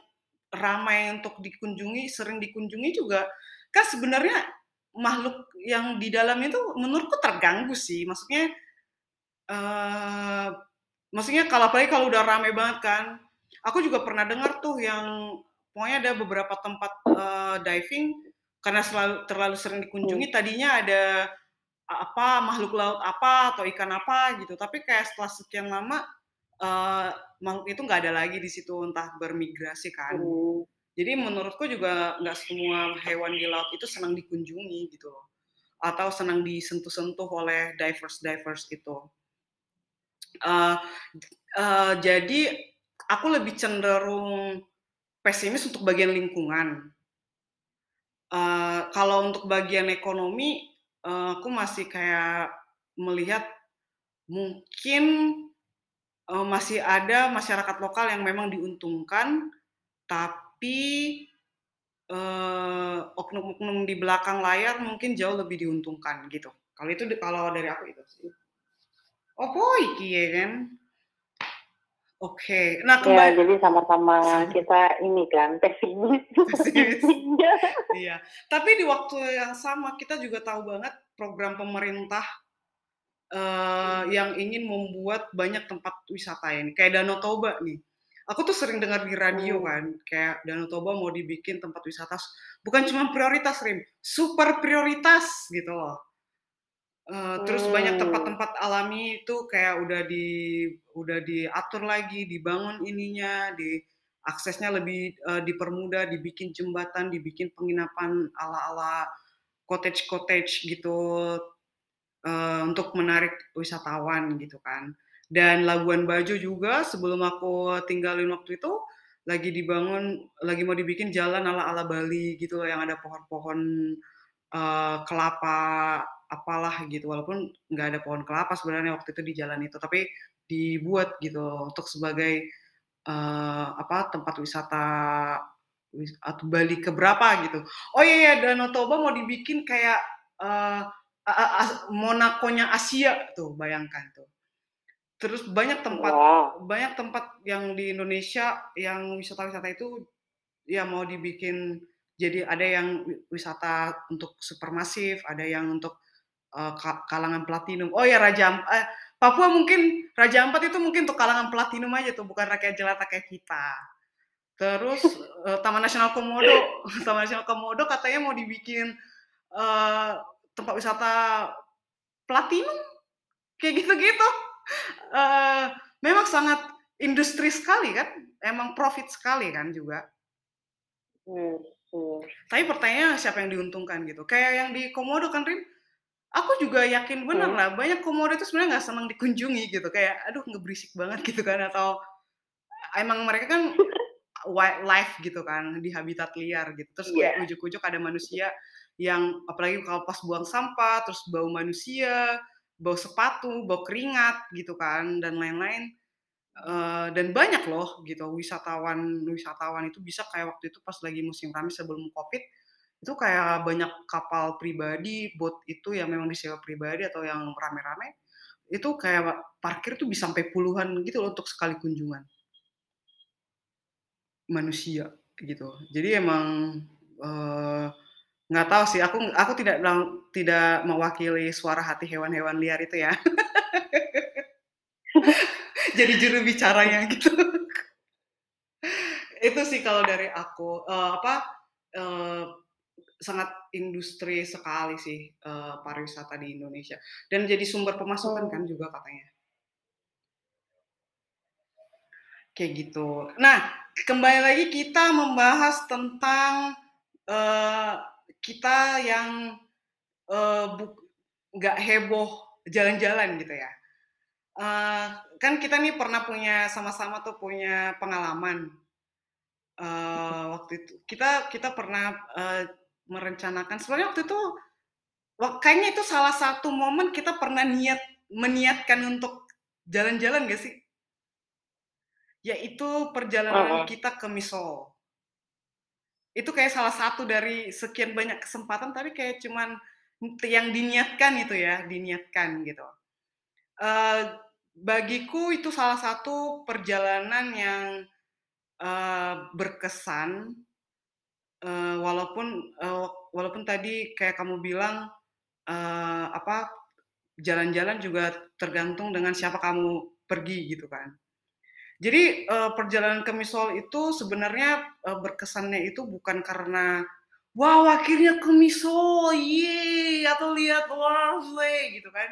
ramai untuk dikunjungi, sering dikunjungi juga kan sebenarnya makhluk yang di dalam itu menurutku terganggu sih, maksudnya uh, maksudnya kalau apalagi kalau udah rame banget kan. Aku juga pernah dengar tuh yang pokoknya ada beberapa tempat uh, diving karena selalu terlalu sering dikunjungi hmm. tadinya ada apa makhluk laut apa atau ikan apa gitu. Tapi kayak setelah sekian lama uh, makhluk itu nggak ada lagi di situ entah bermigrasi kan. Hmm. jadi menurutku juga nggak semua hewan di laut itu senang dikunjungi gitu loh. Atau senang disentuh-sentuh oleh divers divers itu uh, uh, jadi aku lebih cenderung pesimis untuk bagian lingkungan. Uh, kalau untuk bagian ekonomi, uh, aku masih kayak melihat mungkin uh, masih ada masyarakat lokal yang memang diuntungkan, tapi oknum-oknum uh, di belakang layar mungkin jauh lebih diuntungkan gitu. Kalau itu kalau dari aku itu sih. Oh boy, ya kan? Oke, nah ya, kembali. Ya, jadi sama-sama kita ini kan pesimis. pesimis. (laughs) iya. Tapi di waktu yang sama kita juga tahu banget program pemerintah uh, yang ingin membuat banyak tempat wisata ini, kayak Danau Toba nih. Aku tuh sering dengar di radio hmm. kan, kayak Danau Toba mau dibikin tempat wisata bukan cuma prioritas, Rim, super prioritas gitu loh Uh, terus banyak hmm. tempat-tempat alami itu kayak udah di udah diatur lagi, dibangun ininya, di aksesnya lebih uh, dipermudah, dibikin jembatan, dibikin penginapan ala-ala cottage-cottage gitu uh, untuk menarik wisatawan gitu kan. Dan Labuan Bajo juga sebelum aku tinggalin waktu itu lagi dibangun, lagi mau dibikin jalan ala-ala Bali gitu loh yang ada pohon-pohon uh, kelapa apalah gitu walaupun nggak ada pohon kelapa sebenarnya waktu itu di jalan itu tapi dibuat gitu untuk sebagai uh, apa tempat wisata atau Bali keberapa gitu oh iya ya Danau Toba mau dibikin kayak uh, Monaco-nya Asia tuh bayangkan tuh terus banyak tempat wow. banyak tempat yang di Indonesia yang wisata-wisata itu ya mau dibikin jadi ada yang wisata untuk supermasif ada yang untuk uh, kalangan platinum. Oh ya Raja uh, Papua mungkin Raja Ampat itu mungkin untuk kalangan platinum aja tuh, bukan rakyat jelata kayak kita. Terus uh, Taman Nasional Komodo, (laughs) Taman Nasional Komodo katanya mau dibikin uh, tempat wisata platinum, kayak gitu-gitu. Uh, memang sangat industri sekali kan, emang profit sekali kan juga. Hmm, hmm. Tapi pertanyaannya siapa yang diuntungkan gitu? Kayak yang di Komodo kan, Rim, aku juga yakin bener hmm. lah banyak komodo itu sebenarnya nggak senang dikunjungi gitu kayak aduh ngeberisik banget gitu kan atau emang mereka kan wildlife gitu kan di habitat liar gitu terus yeah. kayak ujuk-ujuk ada manusia yang apalagi kalau pas buang sampah terus bau manusia bau sepatu bau keringat gitu kan dan lain-lain uh, dan banyak loh gitu wisatawan wisatawan itu bisa kayak waktu itu pas lagi musim ramai sebelum covid itu kayak banyak kapal pribadi, bot itu yang memang disewa pribadi atau yang rame-rame, itu kayak parkir tuh bisa sampai puluhan gitu loh untuk sekali kunjungan. Manusia gitu. Jadi emang uh, nggak tahu sih aku aku tidak tidak mewakili suara hati hewan-hewan liar itu ya. (laughs) Jadi juru bicaranya gitu. itu sih kalau dari aku uh, apa uh, sangat industri sekali sih uh, pariwisata di Indonesia dan jadi sumber pemasukan kan juga katanya. Kayak gitu. Nah, kembali lagi kita membahas tentang uh, kita yang uh, nggak heboh jalan-jalan gitu ya. Uh, kan kita nih pernah punya sama-sama tuh punya pengalaman uh, waktu itu kita kita pernah uh, merencanakan sebenarnya waktu itu kayaknya itu salah satu momen kita pernah niat meniatkan untuk jalan-jalan gak sih? Yaitu perjalanan uh -huh. kita ke Misol. Itu kayak salah satu dari sekian banyak kesempatan tapi kayak cuman yang diniatkan itu ya, diniatkan gitu. Uh, bagiku itu salah satu perjalanan yang uh, berkesan walaupun uh, walaupun tadi kayak kamu bilang uh, apa jalan-jalan juga tergantung dengan siapa kamu pergi gitu kan. Jadi uh, perjalanan ke Misol itu sebenarnya uh, berkesannya itu bukan karena wow akhirnya ke Misol, ye atau lihat Warsley gitu kan,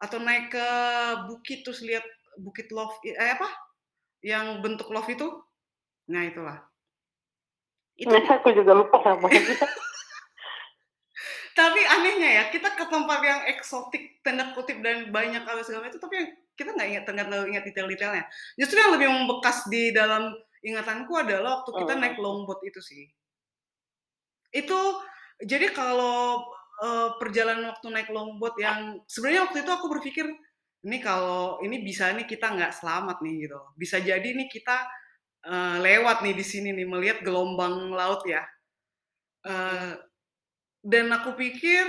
atau naik ke bukit terus lihat bukit love eh apa yang bentuk love itu, nah itulah. Itu nah, aku juga lupa sama (laughs) tapi anehnya ya kita ke tempat yang eksotik tanda kutip dan banyak kalau segala itu tapi kita nggak ingat nggak ingat detail-detailnya. Justru yang lebih membekas di dalam ingatanku adalah waktu kita oh. naik longboat itu sih. Itu jadi kalau uh, perjalanan waktu naik longboat yang sebenarnya waktu itu aku berpikir ini kalau ini bisa nih kita nggak selamat nih gitu. Bisa jadi nih kita uh, lewat nih di sini nih melihat gelombang laut ya uh, dan aku pikir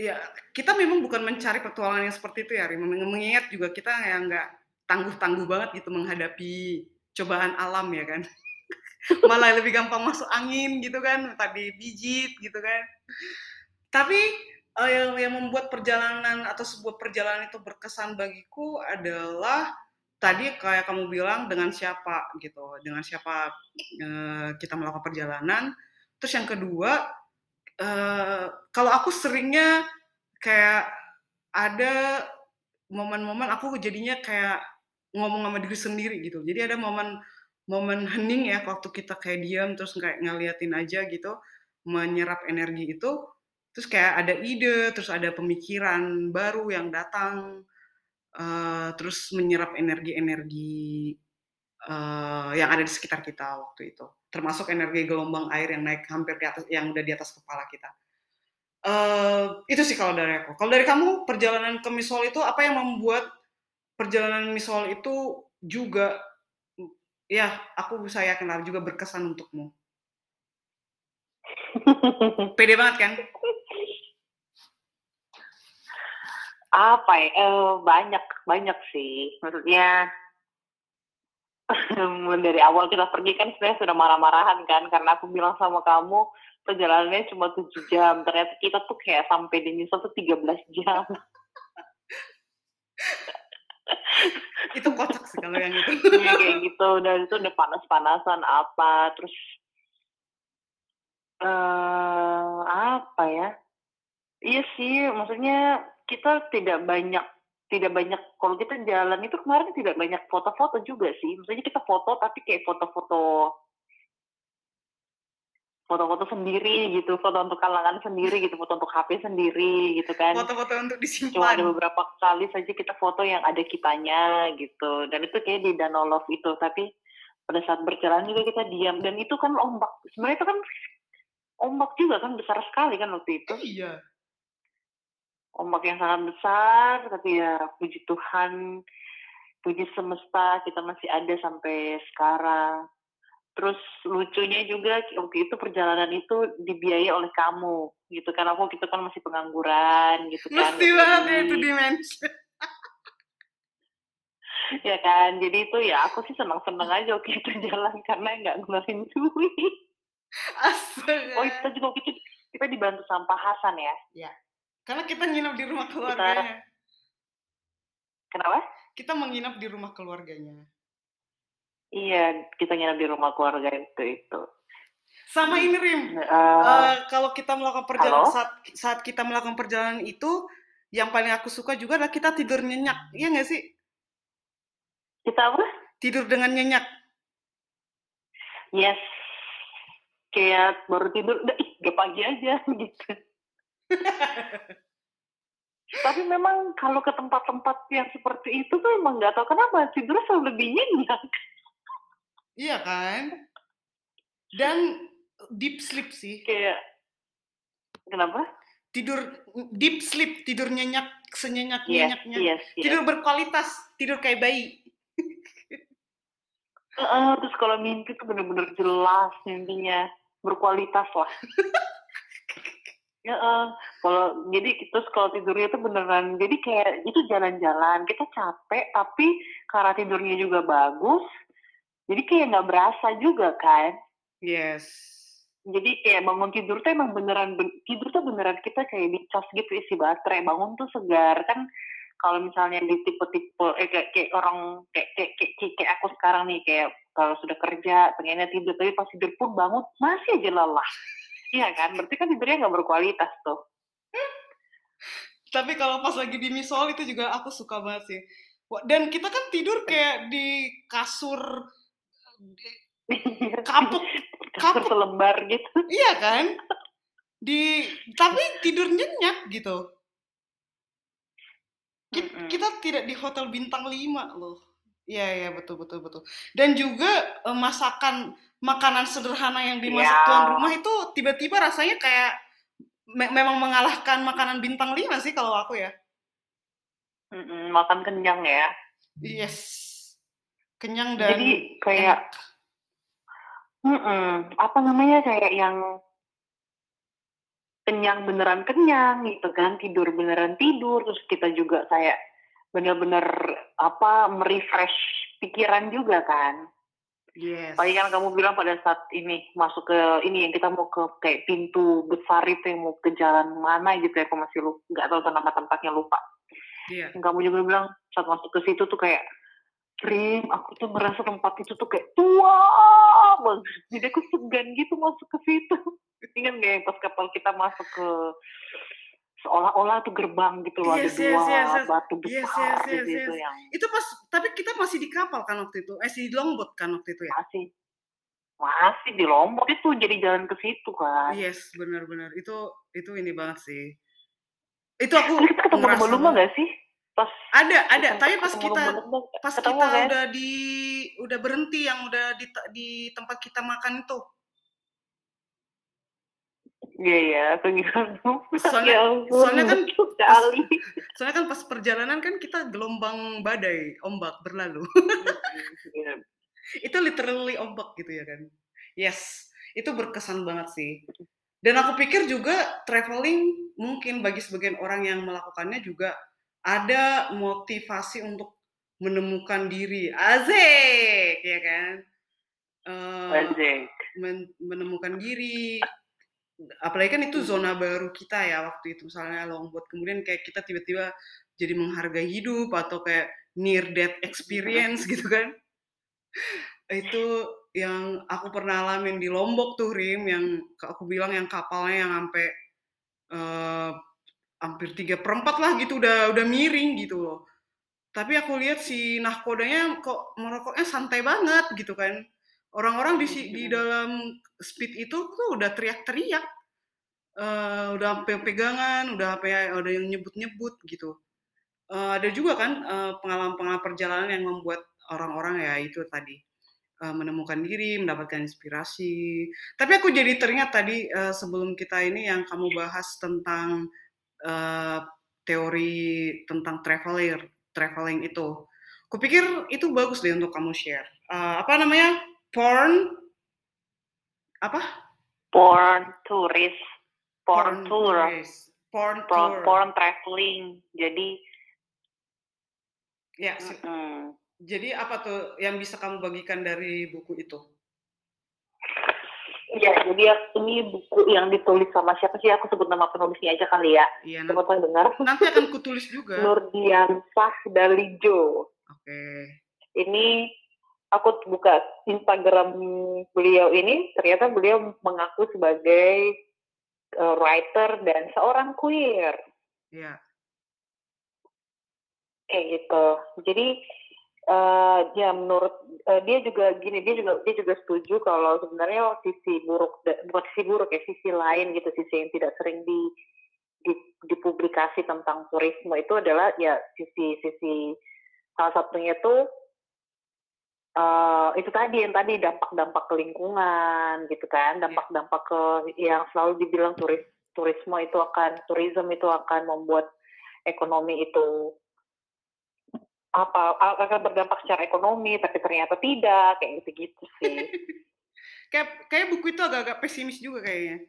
ya kita memang bukan mencari petualangan yang seperti itu ya, mengingat juga kita yang nggak tangguh-tangguh banget gitu menghadapi cobaan alam ya kan. (laughs) Malah lebih gampang masuk angin gitu kan, tadi pijit gitu kan. Tapi uh, yang, yang membuat perjalanan atau sebuah perjalanan itu berkesan bagiku adalah tadi kayak kamu bilang dengan siapa gitu, dengan siapa uh, kita melakukan perjalanan. Terus yang kedua uh, kalau aku seringnya kayak ada momen-momen aku jadinya kayak ngomong sama diri sendiri gitu. Jadi ada momen momen hening ya waktu kita kayak diam terus kayak ngeliatin aja gitu, menyerap energi itu, terus kayak ada ide, terus ada pemikiran baru yang datang, uh, terus menyerap energi-energi uh, yang ada di sekitar kita waktu itu termasuk energi gelombang air yang naik hampir di atas yang udah di atas kepala kita. Uh, itu sih kalau dari aku. Kalau dari kamu perjalanan ke Misol itu apa yang membuat perjalanan Misol itu juga ya aku bisa yakin juga berkesan untukmu. (laughs) Pede banget kan? Apa ya? Uh, banyak banyak sih. Maksudnya (laughs) dari awal kita pergi kan sebenarnya sudah marah-marahan kan karena aku bilang sama kamu perjalanannya cuma tujuh jam. Ternyata kita tuh kayak sampai di New tuh 13 jam. (laughs) Itu kocak sih kalau yang itu. Ya, kayak gitu. Dan itu udah panas-panasan apa. Terus uh, apa ya? Iya sih maksudnya kita tidak banyak tidak banyak kalau kita jalan itu kemarin tidak banyak foto-foto juga sih. Maksudnya kita foto tapi kayak foto-foto foto-foto sendiri gitu foto untuk kalangan sendiri gitu foto untuk HP sendiri gitu kan. Foto-foto untuk disimpan. Cuma ada beberapa kali saja kita foto yang ada kitanya gitu. Dan itu kayak di Danau Love itu tapi pada saat berjalan juga kita diam. Dan itu kan ombak. Sebenarnya itu kan ombak juga kan besar sekali kan waktu itu. Iya ombak yang sangat besar tapi ya puji Tuhan puji semesta kita masih ada sampai sekarang. Terus lucunya juga waktu itu perjalanan itu dibiayai oleh kamu gitu kan. Aku gitu kan masih pengangguran gitu kan. Mesti banget ya itu dimensi. (laughs) Ya kan jadi itu ya aku sih senang senang aja waktu itu jalan karena nggak ngeluarin duit. (laughs) Astaga. oh kita juga itu kita dibantu sampah Hasan ya. Ya karena kita nginap di rumah keluarganya. Kita... Kenapa? Kita menginap di rumah keluarganya. Iya, kita nginap di rumah keluarga itu itu. Sama ini Rim, uh, uh, kalau kita melakukan perjalanan saat, saat kita melakukan perjalanan itu, yang paling aku suka juga adalah kita tidur nyenyak, iya nggak sih? Kita apa? Tidur dengan nyenyak. Yes, kayak baru tidur, udah ih, gak pagi aja (laughs) gitu. Tapi memang kalau ke tempat-tempat yang seperti itu tuh emang nggak tahu kenapa tidur selalu lebih nyenyak. Iya kan? Dan deep sleep sih. Kayak kenapa? Tidur deep sleep, tidur nyenyak senyenyak nyenyaknya. Yes, yes, Tidur berkualitas, tidur kayak bayi. uh, terus kalau mimpi tuh bener-bener jelas mimpinya berkualitas lah. (laughs) Ya, uh, kalau jadi terus kalau tidurnya itu beneran jadi kayak itu jalan-jalan kita capek tapi karena tidurnya juga bagus jadi kayak nggak berasa juga kan. Yes. Jadi kayak bangun tidur tuh emang beneran tidur tuh beneran kita kayak dicas gitu isi baterai bangun tuh segar. Kan kalau misalnya di tipe-tipe eh, kayak, kayak orang kayak, kayak, kayak, kayak, kayak aku sekarang nih kayak kalau sudah kerja pengennya tidur tapi pas tidur pun bangun masih aja lelah iya kan berarti kan tidurnya nggak berkualitas tuh. Tapi kalau pas lagi di misol itu juga aku suka banget sih. Dan kita kan tidur kayak di kasur kapuk kapuk. selembar gitu. Iya kan? Di tapi tidur nyenyak gitu. Kita, mm -hmm. kita tidak di hotel bintang 5 loh. Iya iya betul betul betul. Dan juga uh, masakan makanan sederhana yang dimasak yeah. tuan rumah itu tiba-tiba rasanya kayak me memang mengalahkan makanan bintang 5 sih kalau aku ya. Mm -mm, makan kenyang ya. Yes. Kenyang dan Jadi kayak mm -mm, apa namanya kayak yang kenyang beneran kenyang gitu kan tidur beneran tidur terus kita juga kayak bener-bener apa merefresh pikiran juga kan Yes. Pagi kan kamu bilang pada saat ini masuk ke ini yang kita mau ke kayak pintu besar itu yang mau ke jalan mana gitu ya, aku masih lupa, nggak tahu nama tempatnya lupa. Yeah. Yang kamu juga bilang saat masuk ke situ tuh kayak Rim, aku tuh merasa tempat itu tuh kayak tua banget. Jadi aku segan gitu masuk ke situ. (laughs) Ingat gak yang pas kapal kita masuk ke seolah-olah tuh gerbang gitu loh yes, ada yes, dua yes, yes. batu besar yes, yes, yes, gitu yes. yang itu pas tapi kita masih di kapal kan waktu itu? Eh di longboat kan waktu itu ya? Masih. Masih di lombok itu jadi jalan ke situ kan. Yes benar-benar itu itu ini banget sih. Itu aku kita ketemu lumba gak sih? Pas ada ada. tapi pas kita pas kita kan? udah di udah berhenti yang udah di di tempat kita makan itu Iya iya, aku Soalnya, ya soalnya kan pas, soalnya kan pas perjalanan kan kita gelombang badai, ombak berlalu. yeah. itu literally ombak gitu ya kan. Yes, itu berkesan banget sih. Dan aku pikir juga traveling mungkin bagi sebagian orang yang melakukannya juga ada motivasi untuk menemukan diri. Azek, ya kan? Uh, Azek. Men menemukan diri. Apalagi kan itu hmm. zona baru kita ya waktu itu misalnya longboat. Kemudian kayak kita tiba-tiba jadi menghargai hidup atau kayak near death experience gitu kan. itu yang aku pernah alamin di Lombok tuh Rim yang aku bilang yang kapalnya yang sampai uh, hampir tiga perempat lah gitu udah udah miring gitu loh tapi aku lihat si nahkodanya kok merokoknya santai banget gitu kan orang-orang di di dalam speed itu tuh udah teriak-teriak uh, udah sampai pegangan udah apa ada yang nyebut-nyebut gitu uh, ada juga kan pengalaman-pengalaman uh, perjalanan yang membuat orang-orang ya itu tadi uh, menemukan diri, mendapatkan inspirasi. Tapi aku jadi teringat tadi uh, sebelum kita ini yang kamu bahas tentang uh, teori tentang traveler traveling itu. Kupikir itu bagus deh untuk kamu share. Uh, apa namanya? Porn apa? Porn tourist. Porn, porn tour. Tourist. Porn, porn tour. Porn traveling. Jadi ya. Mm -hmm. Jadi apa tuh yang bisa kamu bagikan dari buku itu? Iya, jadi ini buku yang ditulis sama siapa sih? Aku sebut nama penulisnya aja kali ya. Iya, nanti, dengar. Nanti akan kutulis juga. (laughs) Nurdiansah Dalijo. Oke. Okay. Ini aku buka Instagram beliau ini, ternyata beliau mengaku sebagai uh, writer dan seorang queer. Iya. Kayak gitu. Jadi uh, ya menurut uh, dia juga gini dia juga dia juga setuju kalau sebenarnya sisi buruk bukan sisi buruk ya sisi lain gitu sisi yang tidak sering di di dipublikasi tentang turisme itu adalah ya sisi sisi salah satunya tuh uh, itu tadi yang tadi dampak-dampak ke lingkungan gitu kan. Iya. dampak-dampak ke yang selalu dibilang turis turisme itu akan turisme itu akan membuat ekonomi itu apa akan berdampak secara ekonomi tapi ternyata tidak kayak gitu-gitu sih. (laughs) Kayak kayak buku itu agak-agak pesimis juga kayaknya.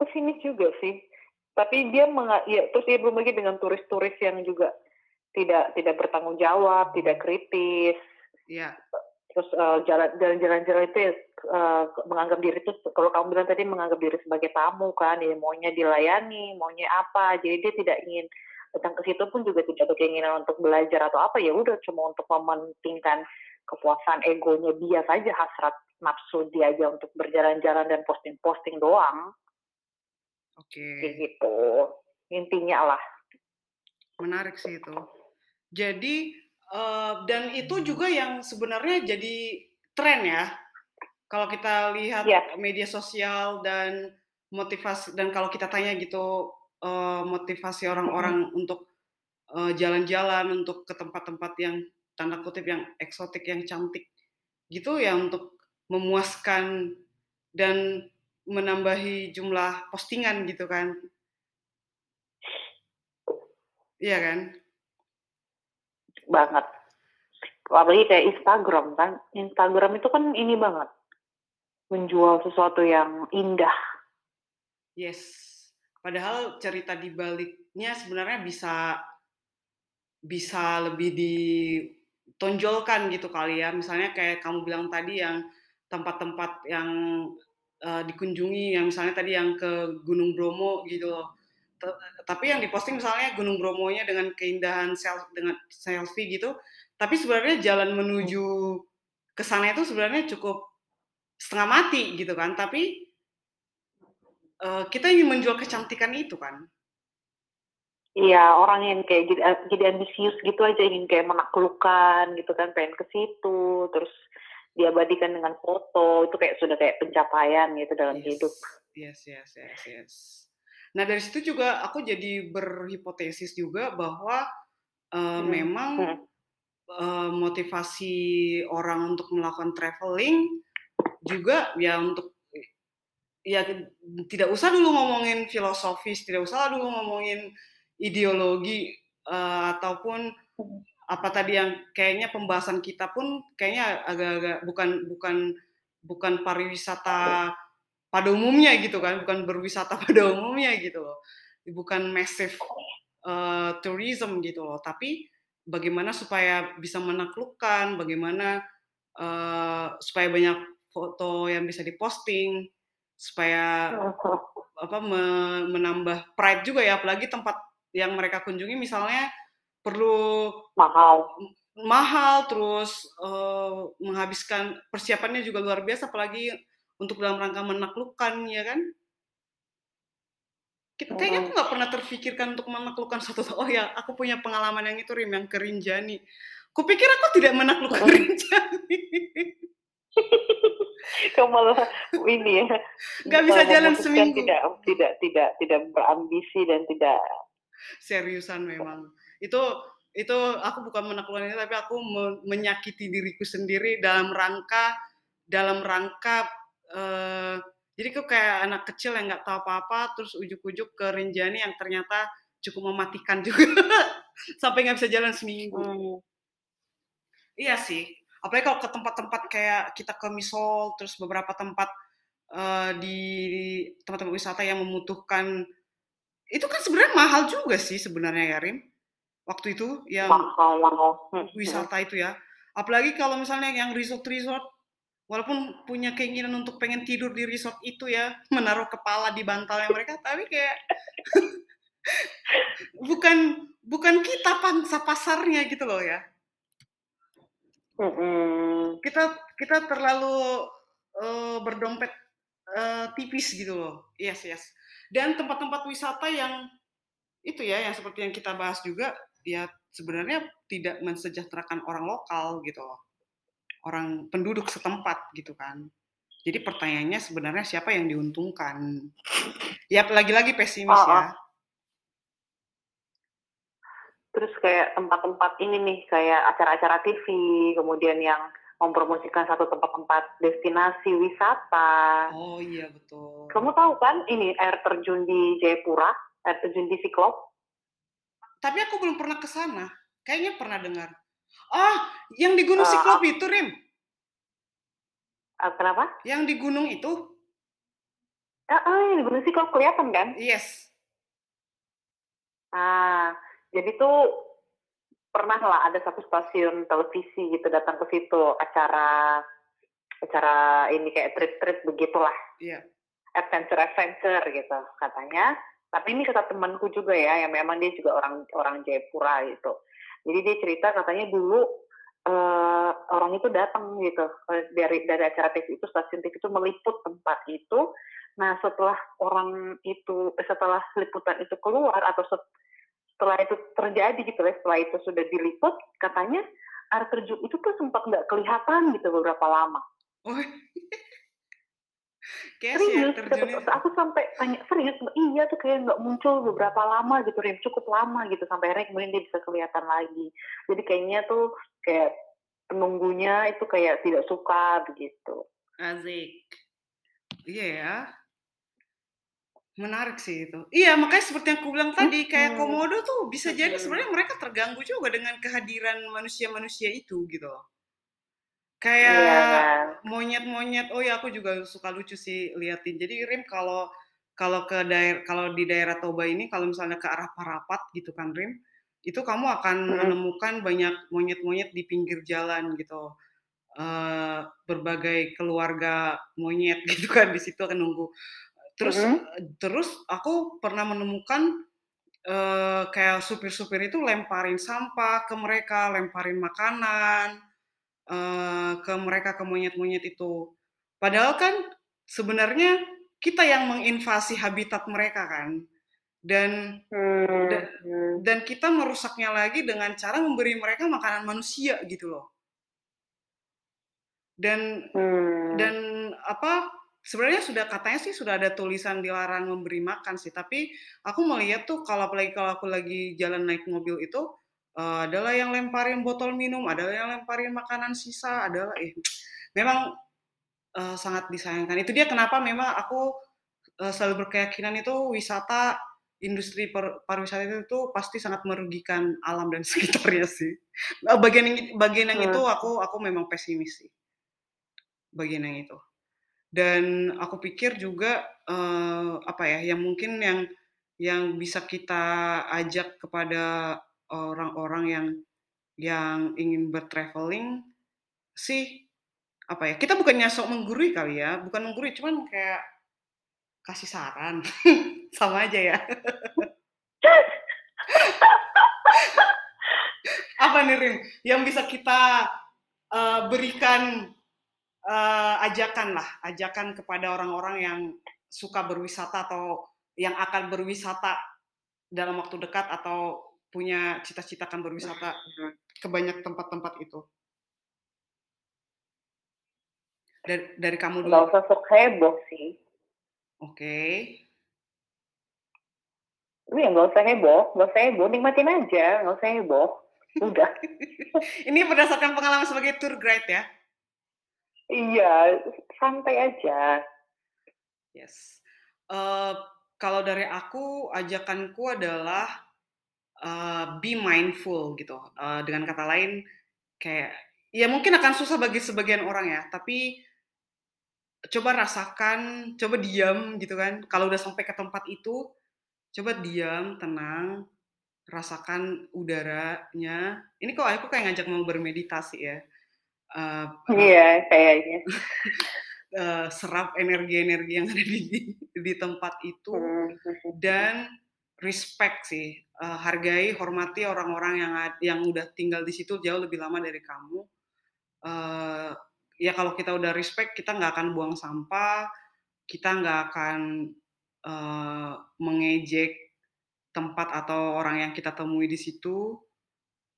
Pesimis juga sih. Tapi dia menga ya terus dia belum lagi dengan turis-turis yang juga tidak tidak bertanggung jawab tidak kritis ya terus uh, jalan jalan-jalan jalan itu uh, menganggap diri itu kalau kamu bilang tadi menganggap diri sebagai tamu kan ya maunya dilayani maunya apa jadi dia tidak ingin datang ke situ pun juga tidak ada keinginan untuk belajar atau apa ya udah cuma untuk mementingkan kepuasan egonya dia saja hasrat nafsu dia aja untuk berjalan-jalan dan posting-posting doang. Oke. Okay. Kayak gitu. Intinya lah. Menarik sih itu. Jadi uh, dan itu juga yang sebenarnya jadi tren ya. Kalau kita lihat yeah. media sosial dan motivasi dan kalau kita tanya gitu uh, motivasi orang-orang hmm. untuk uh, jalan-jalan untuk ke tempat-tempat yang tanda kutip yang eksotik yang cantik gitu ya untuk memuaskan dan menambahi jumlah postingan gitu kan iya kan banget. Apalagi kayak Instagram kan? Instagram itu kan ini banget. Menjual sesuatu yang indah. Yes. Padahal cerita di baliknya sebenarnya bisa bisa lebih ditonjolkan gitu kali ya. Misalnya kayak kamu bilang tadi yang tempat-tempat yang uh, dikunjungi, yang misalnya tadi yang ke Gunung Bromo gitu loh. Tapi yang diposting misalnya Gunung Bromonya dengan keindahan self, dengan selfie gitu. Tapi sebenarnya jalan menuju ke sana itu sebenarnya cukup setengah mati gitu kan. Tapi uh, kita ingin menjual kecantikan itu kan. Iya, orang yang kayak jadi, jadi ambisius gitu aja ingin kayak menaklukkan gitu kan, pengen ke situ, terus diabadikan dengan foto, itu kayak sudah kayak pencapaian gitu dalam yes. hidup. Yes, yes, yes, yes. Nah dari situ juga aku jadi berhipotesis juga bahwa uh, hmm. memang hmm. Uh, motivasi orang untuk melakukan traveling juga ya untuk ya tidak usah dulu ngomongin filosofis, tidak usah dulu ngomongin ideologi uh, ataupun apa tadi yang kayaknya pembahasan kita pun kayaknya agak-agak bukan bukan bukan pariwisata pada umumnya gitu kan, bukan berwisata (laughs) pada umumnya gitu loh. Bukan massive uh, tourism gitu loh, tapi bagaimana supaya bisa menaklukkan, bagaimana uh, supaya banyak foto yang bisa diposting, supaya (laughs) apa me, menambah pride juga ya apalagi tempat yang mereka kunjungi misalnya perlu mahal mahal terus uh, menghabiskan persiapannya juga luar biasa apalagi untuk dalam rangka menaklukkan ya kan kayaknya aku nggak pernah terfikirkan untuk menaklukkan satu oh ya aku punya pengalaman yang itu rim yang kerinjani kupikir aku tidak menaklukkan Rinjani (laughs) Kamu malah ini ya. Gak bisa jalan seminggu. Tidak, tidak, tidak, tidak berambisi dan tidak. Seriusan memang. Itu itu aku bukan menaklukkan tapi aku menyakiti diriku sendiri dalam rangka dalam rangka uh, jadi kok kayak anak kecil yang nggak tahu apa-apa terus ujuk-ujuk ke Rinjani yang ternyata cukup mematikan juga (laughs) sampai nggak bisa jalan seminggu. Hmm. Iya sih, apalagi kalau ke tempat-tempat kayak kita ke Misol terus beberapa tempat uh, di tempat-tempat wisata yang membutuhkan itu kan sebenarnya mahal juga sih sebenarnya ya Rim waktu itu yang mahal, mahal. Hmm, wisata itu ya apalagi kalau misalnya yang resort-resort walaupun punya keinginan untuk pengen tidur di resort itu ya menaruh kepala di bantalnya mereka tapi kayak (laughs) bukan bukan kita pangsa pasarnya gitu loh ya. Kita kita terlalu uh, berdompet uh, tipis gitu loh. Yes, yes. Dan tempat-tempat wisata yang itu ya, yang seperti yang kita bahas juga, ya sebenarnya tidak mensejahterakan orang lokal gitu loh. Orang penduduk setempat gitu kan. Jadi pertanyaannya sebenarnya siapa yang diuntungkan? Ya lagi-lagi pesimis oh, ya. terus kayak tempat-tempat ini nih kayak acara-acara TV kemudian yang mempromosikan satu tempat-tempat destinasi wisata. Oh iya betul. Kamu tahu kan ini air terjun di Jayapura, air terjun di Siklop? Tapi aku belum pernah ke sana. Kayaknya pernah dengar. Oh, yang di Gunung uh, Siklop itu, Rim? Uh, kenapa? Yang di gunung itu? Ah, uh, uh, yang di Gunung Siklop kelihatan kan? Yes. Ah, jadi tuh pernah lah ada satu stasiun televisi gitu datang ke situ acara acara ini kayak trip-trip begitulah. Iya. Yeah. Adventure adventure gitu katanya tapi ini kata temanku juga ya yang memang dia juga orang orang Jayapura gitu jadi dia cerita katanya dulu uh, orang itu datang gitu eh, dari dari acara TV itu stasiun TV itu meliput tempat itu. Nah setelah orang itu setelah liputan itu keluar atau setelah itu terjadi gitu ya setelah itu sudah diliput katanya air terjun itu tuh sempat nggak kelihatan gitu beberapa lama Kayak serius, terjunnya... aku sampai tanya serius, iya tuh kayak nggak muncul beberapa lama gitu, Rim, cukup lama gitu sampai akhirnya kemudian dia bisa kelihatan lagi. Jadi kayaknya tuh kayak penunggunya itu kayak tidak suka begitu. Azik. Iya ya. Menarik sih itu. Iya, makanya seperti yang aku bilang tadi, kayak komodo tuh bisa jadi sebenarnya mereka terganggu juga dengan kehadiran manusia-manusia itu gitu kayak iya, kan? monyet-monyet oh ya aku juga suka lucu sih liatin jadi Rim kalau kalau ke daerah kalau di daerah Toba ini kalau misalnya ke arah Parapat gitu kan Rim itu kamu akan hmm. menemukan banyak monyet-monyet di pinggir jalan gitu uh, berbagai keluarga monyet (laughs) gitu kan di situ akan nunggu terus hmm. terus aku pernah menemukan uh, kayak supir-supir itu lemparin sampah ke mereka lemparin makanan uh, ke mereka ke monyet-monyet itu. Padahal kan sebenarnya kita yang menginvasi habitat mereka kan. Dan hmm. da, dan kita merusaknya lagi dengan cara memberi mereka makanan manusia gitu loh. Dan hmm. dan apa sebenarnya sudah katanya sih sudah ada tulisan dilarang memberi makan sih, tapi aku melihat tuh kalau apalagi kalau aku lagi jalan naik mobil itu uh, adalah yang lemparin botol minum, adalah yang lemparin makanan sisa, adalah eh memang uh, sangat disayangkan. Itu dia kenapa memang aku uh, selalu berkeyakinan itu wisata industri par pariwisata itu, itu pasti sangat merugikan alam dan (laughs) sekitarnya sih. Bagian yang bagian yang hmm. itu aku aku memang pesimis sih. Bagian yang itu. Dan aku pikir juga uh, apa ya, yang mungkin yang yang bisa kita ajak kepada orang-orang yang yang ingin bertraveling sih apa ya kita bukannya sok menggurui kali ya bukan menggurui cuman kayak kasih saran (laughs) sama aja ya. (laughs) Apa nih Rim? Yang bisa kita uh, berikan uh, ajakan lah ajakan kepada orang-orang yang suka berwisata atau yang akan berwisata dalam waktu dekat atau punya cita-cita kan berwisata ke banyak tempat-tempat itu? Dari, dari kamu dulu. Gak usah sok heboh sih. Oke. Okay. Iya, nggak usah heboh, nggak usah heboh, nikmatin aja, nggak usah heboh. Udah. (laughs) Ini berdasarkan pengalaman sebagai tour guide ya? Iya, santai aja. Yes. Uh, kalau dari aku, ajakanku adalah uh, be mindful gitu. Uh, dengan kata lain, kayak ya mungkin akan susah bagi sebagian orang ya, tapi coba rasakan, coba diam gitu kan. Kalau udah sampai ke tempat itu, coba diam, tenang, rasakan udaranya. Ini kok aku kayak ngajak mau bermeditasi ya. Uh, iya, kayaknya. uh, (laughs) serap energi-energi yang ada di di tempat itu hmm. dan respect sih uh, hargai hormati orang-orang yang yang udah tinggal di situ jauh lebih lama dari kamu. Uh, ya kalau kita udah respect kita nggak akan buang sampah kita nggak akan uh, mengejek tempat atau orang yang kita temui di situ.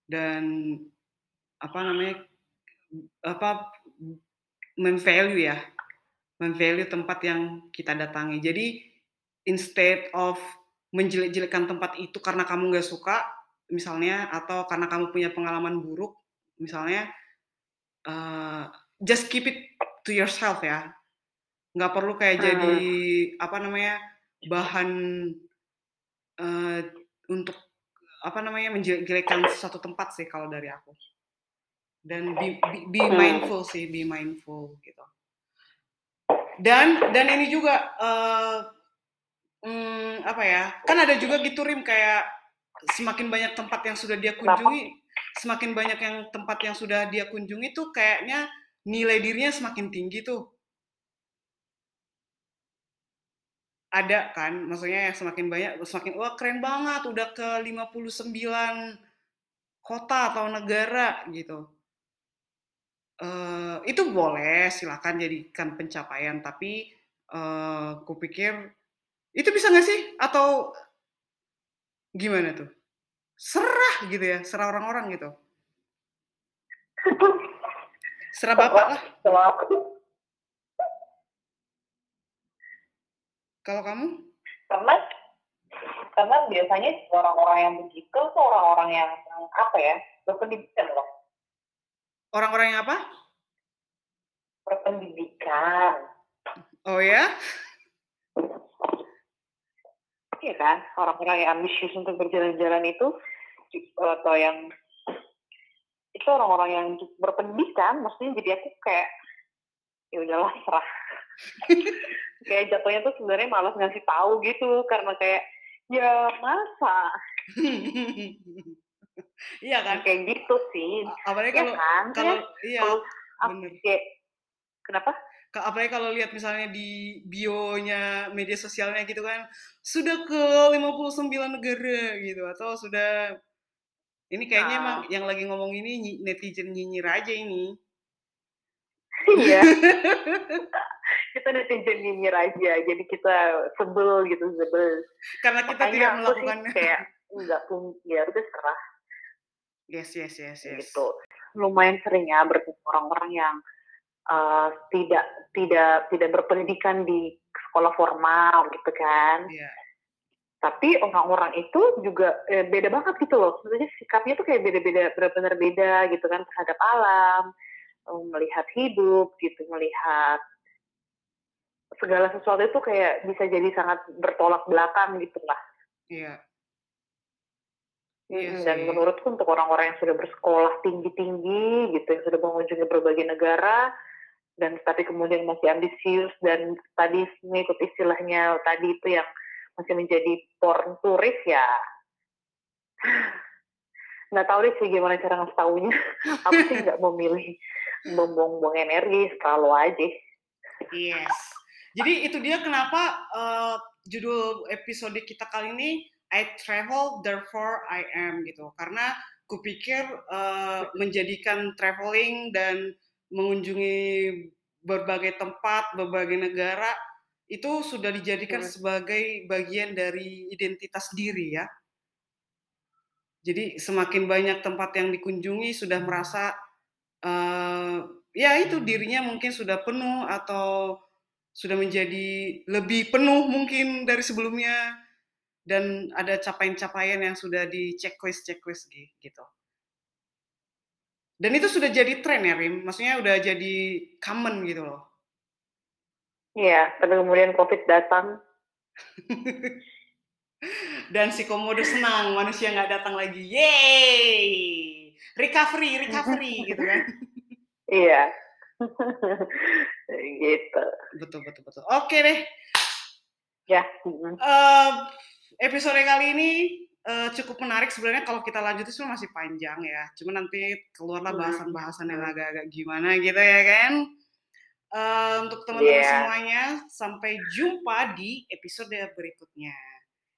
Dan apa namanya apa memvalue ya memvalue tempat yang kita datangi. Jadi instead of menjelek-jelekkan tempat itu karena kamu nggak suka misalnya atau karena kamu punya pengalaman buruk misalnya uh, just keep it to yourself ya nggak perlu kayak hmm. jadi apa namanya bahan uh, untuk apa namanya menjelekkan satu tempat sih kalau dari aku dan be, be, be hmm. mindful sih be mindful gitu dan dan ini juga uh, hmm, apa ya? Kan ada juga gitu rim kayak semakin banyak tempat yang sudah dia kunjungi semakin banyak yang tempat yang sudah dia kunjungi tuh kayaknya nilai dirinya semakin tinggi tuh. Ada kan, maksudnya semakin banyak, semakin wah keren banget, udah ke 59 kota atau negara gitu. Uh, itu boleh, silakan jadikan pencapaian, tapi uh, kupikir itu bisa nggak sih? Atau gimana tuh? Serah gitu ya, serah orang-orang gitu. Serah bapak lah. Kalau kamu? Karena karena biasanya orang-orang yang begitu tuh orang-orang yang, yang apa ya berpendidikan loh. Orang-orang yang apa? Berpendidikan. Oh ya? Iya kan, orang-orang yang ambisius untuk berjalan-jalan itu atau yang itu orang-orang yang berpendidikan, maksudnya jadi aku kayak ya udahlah serah. (laughs) kayak jatuhnya tuh sebenarnya malas ngasih tahu gitu karena kayak ya masa? Iya kan? Kayak gitu sih. Apalagi kalau ya kan? kalau iya kalau, bener. kayak, kenapa apalagi kalau lihat misalnya di bionya media sosialnya gitu kan sudah ke 59 negara gitu atau sudah ini kayaknya nah. emang yang lagi ngomong ini netizen nyinyir aja ini. Iya. (laughs) Kita netizen nyinyir aja jadi kita sebel gitu sebel. Karena kita Makanya tidak melakukan (laughs) kayak nggak pun ya udah serah. Yes yes yes yes. Gitu. Lumayan sering ya bertemu orang-orang yang uh, tidak tidak tidak berpendidikan di sekolah formal gitu kan. Yeah. tapi orang-orang itu juga eh, beda banget gitu loh. Sebenarnya sikapnya tuh kayak beda-beda benar-benar beda gitu kan terhadap alam melihat hidup gitu melihat segala sesuatu itu kayak bisa jadi sangat bertolak belakang gitu lah. Iya. Iya dan menurutku untuk orang-orang yang sudah bersekolah tinggi-tinggi gitu yang sudah mengunjungi berbagai negara dan tapi kemudian masih ambisius dan tadi mengikut istilahnya tadi itu yang masih menjadi porn turis ya. (sighs) Nggak tahu deh sih gimana cara ngasih taunya. (laughs) Aku sih nggak memilih buang-buang energi terlalu aja. Yes. Jadi itu dia kenapa uh, judul episode kita kali ini I travel therefore I am gitu. Karena kupikir uh, menjadikan traveling dan mengunjungi berbagai tempat, berbagai negara itu sudah dijadikan hmm. sebagai bagian dari identitas diri ya. Jadi semakin banyak tempat yang dikunjungi sudah merasa uh, ya itu dirinya mungkin sudah penuh atau sudah menjadi lebih penuh mungkin dari sebelumnya dan ada capaian-capaian yang sudah di checklist checklist gitu. Dan itu sudah jadi tren ya Rim, maksudnya udah jadi common gitu loh. Iya, tapi kemudian COVID datang. (laughs) dan si komodo senang manusia nggak datang lagi, yeay, recovery, recovery (laughs) gitu kan. Iya. (laughs) gitu. Betul betul betul. Oke deh. Ya. Uh, episode kali ini uh, cukup menarik sebenarnya kalau kita lanjut itu masih panjang ya. Cuma nanti keluarlah bahasan-bahasan yang agak-agak gimana gitu ya kan. Uh, untuk teman-teman yeah. semuanya, sampai jumpa di episode berikutnya.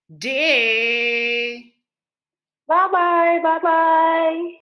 Day. Bye bye, bye bye.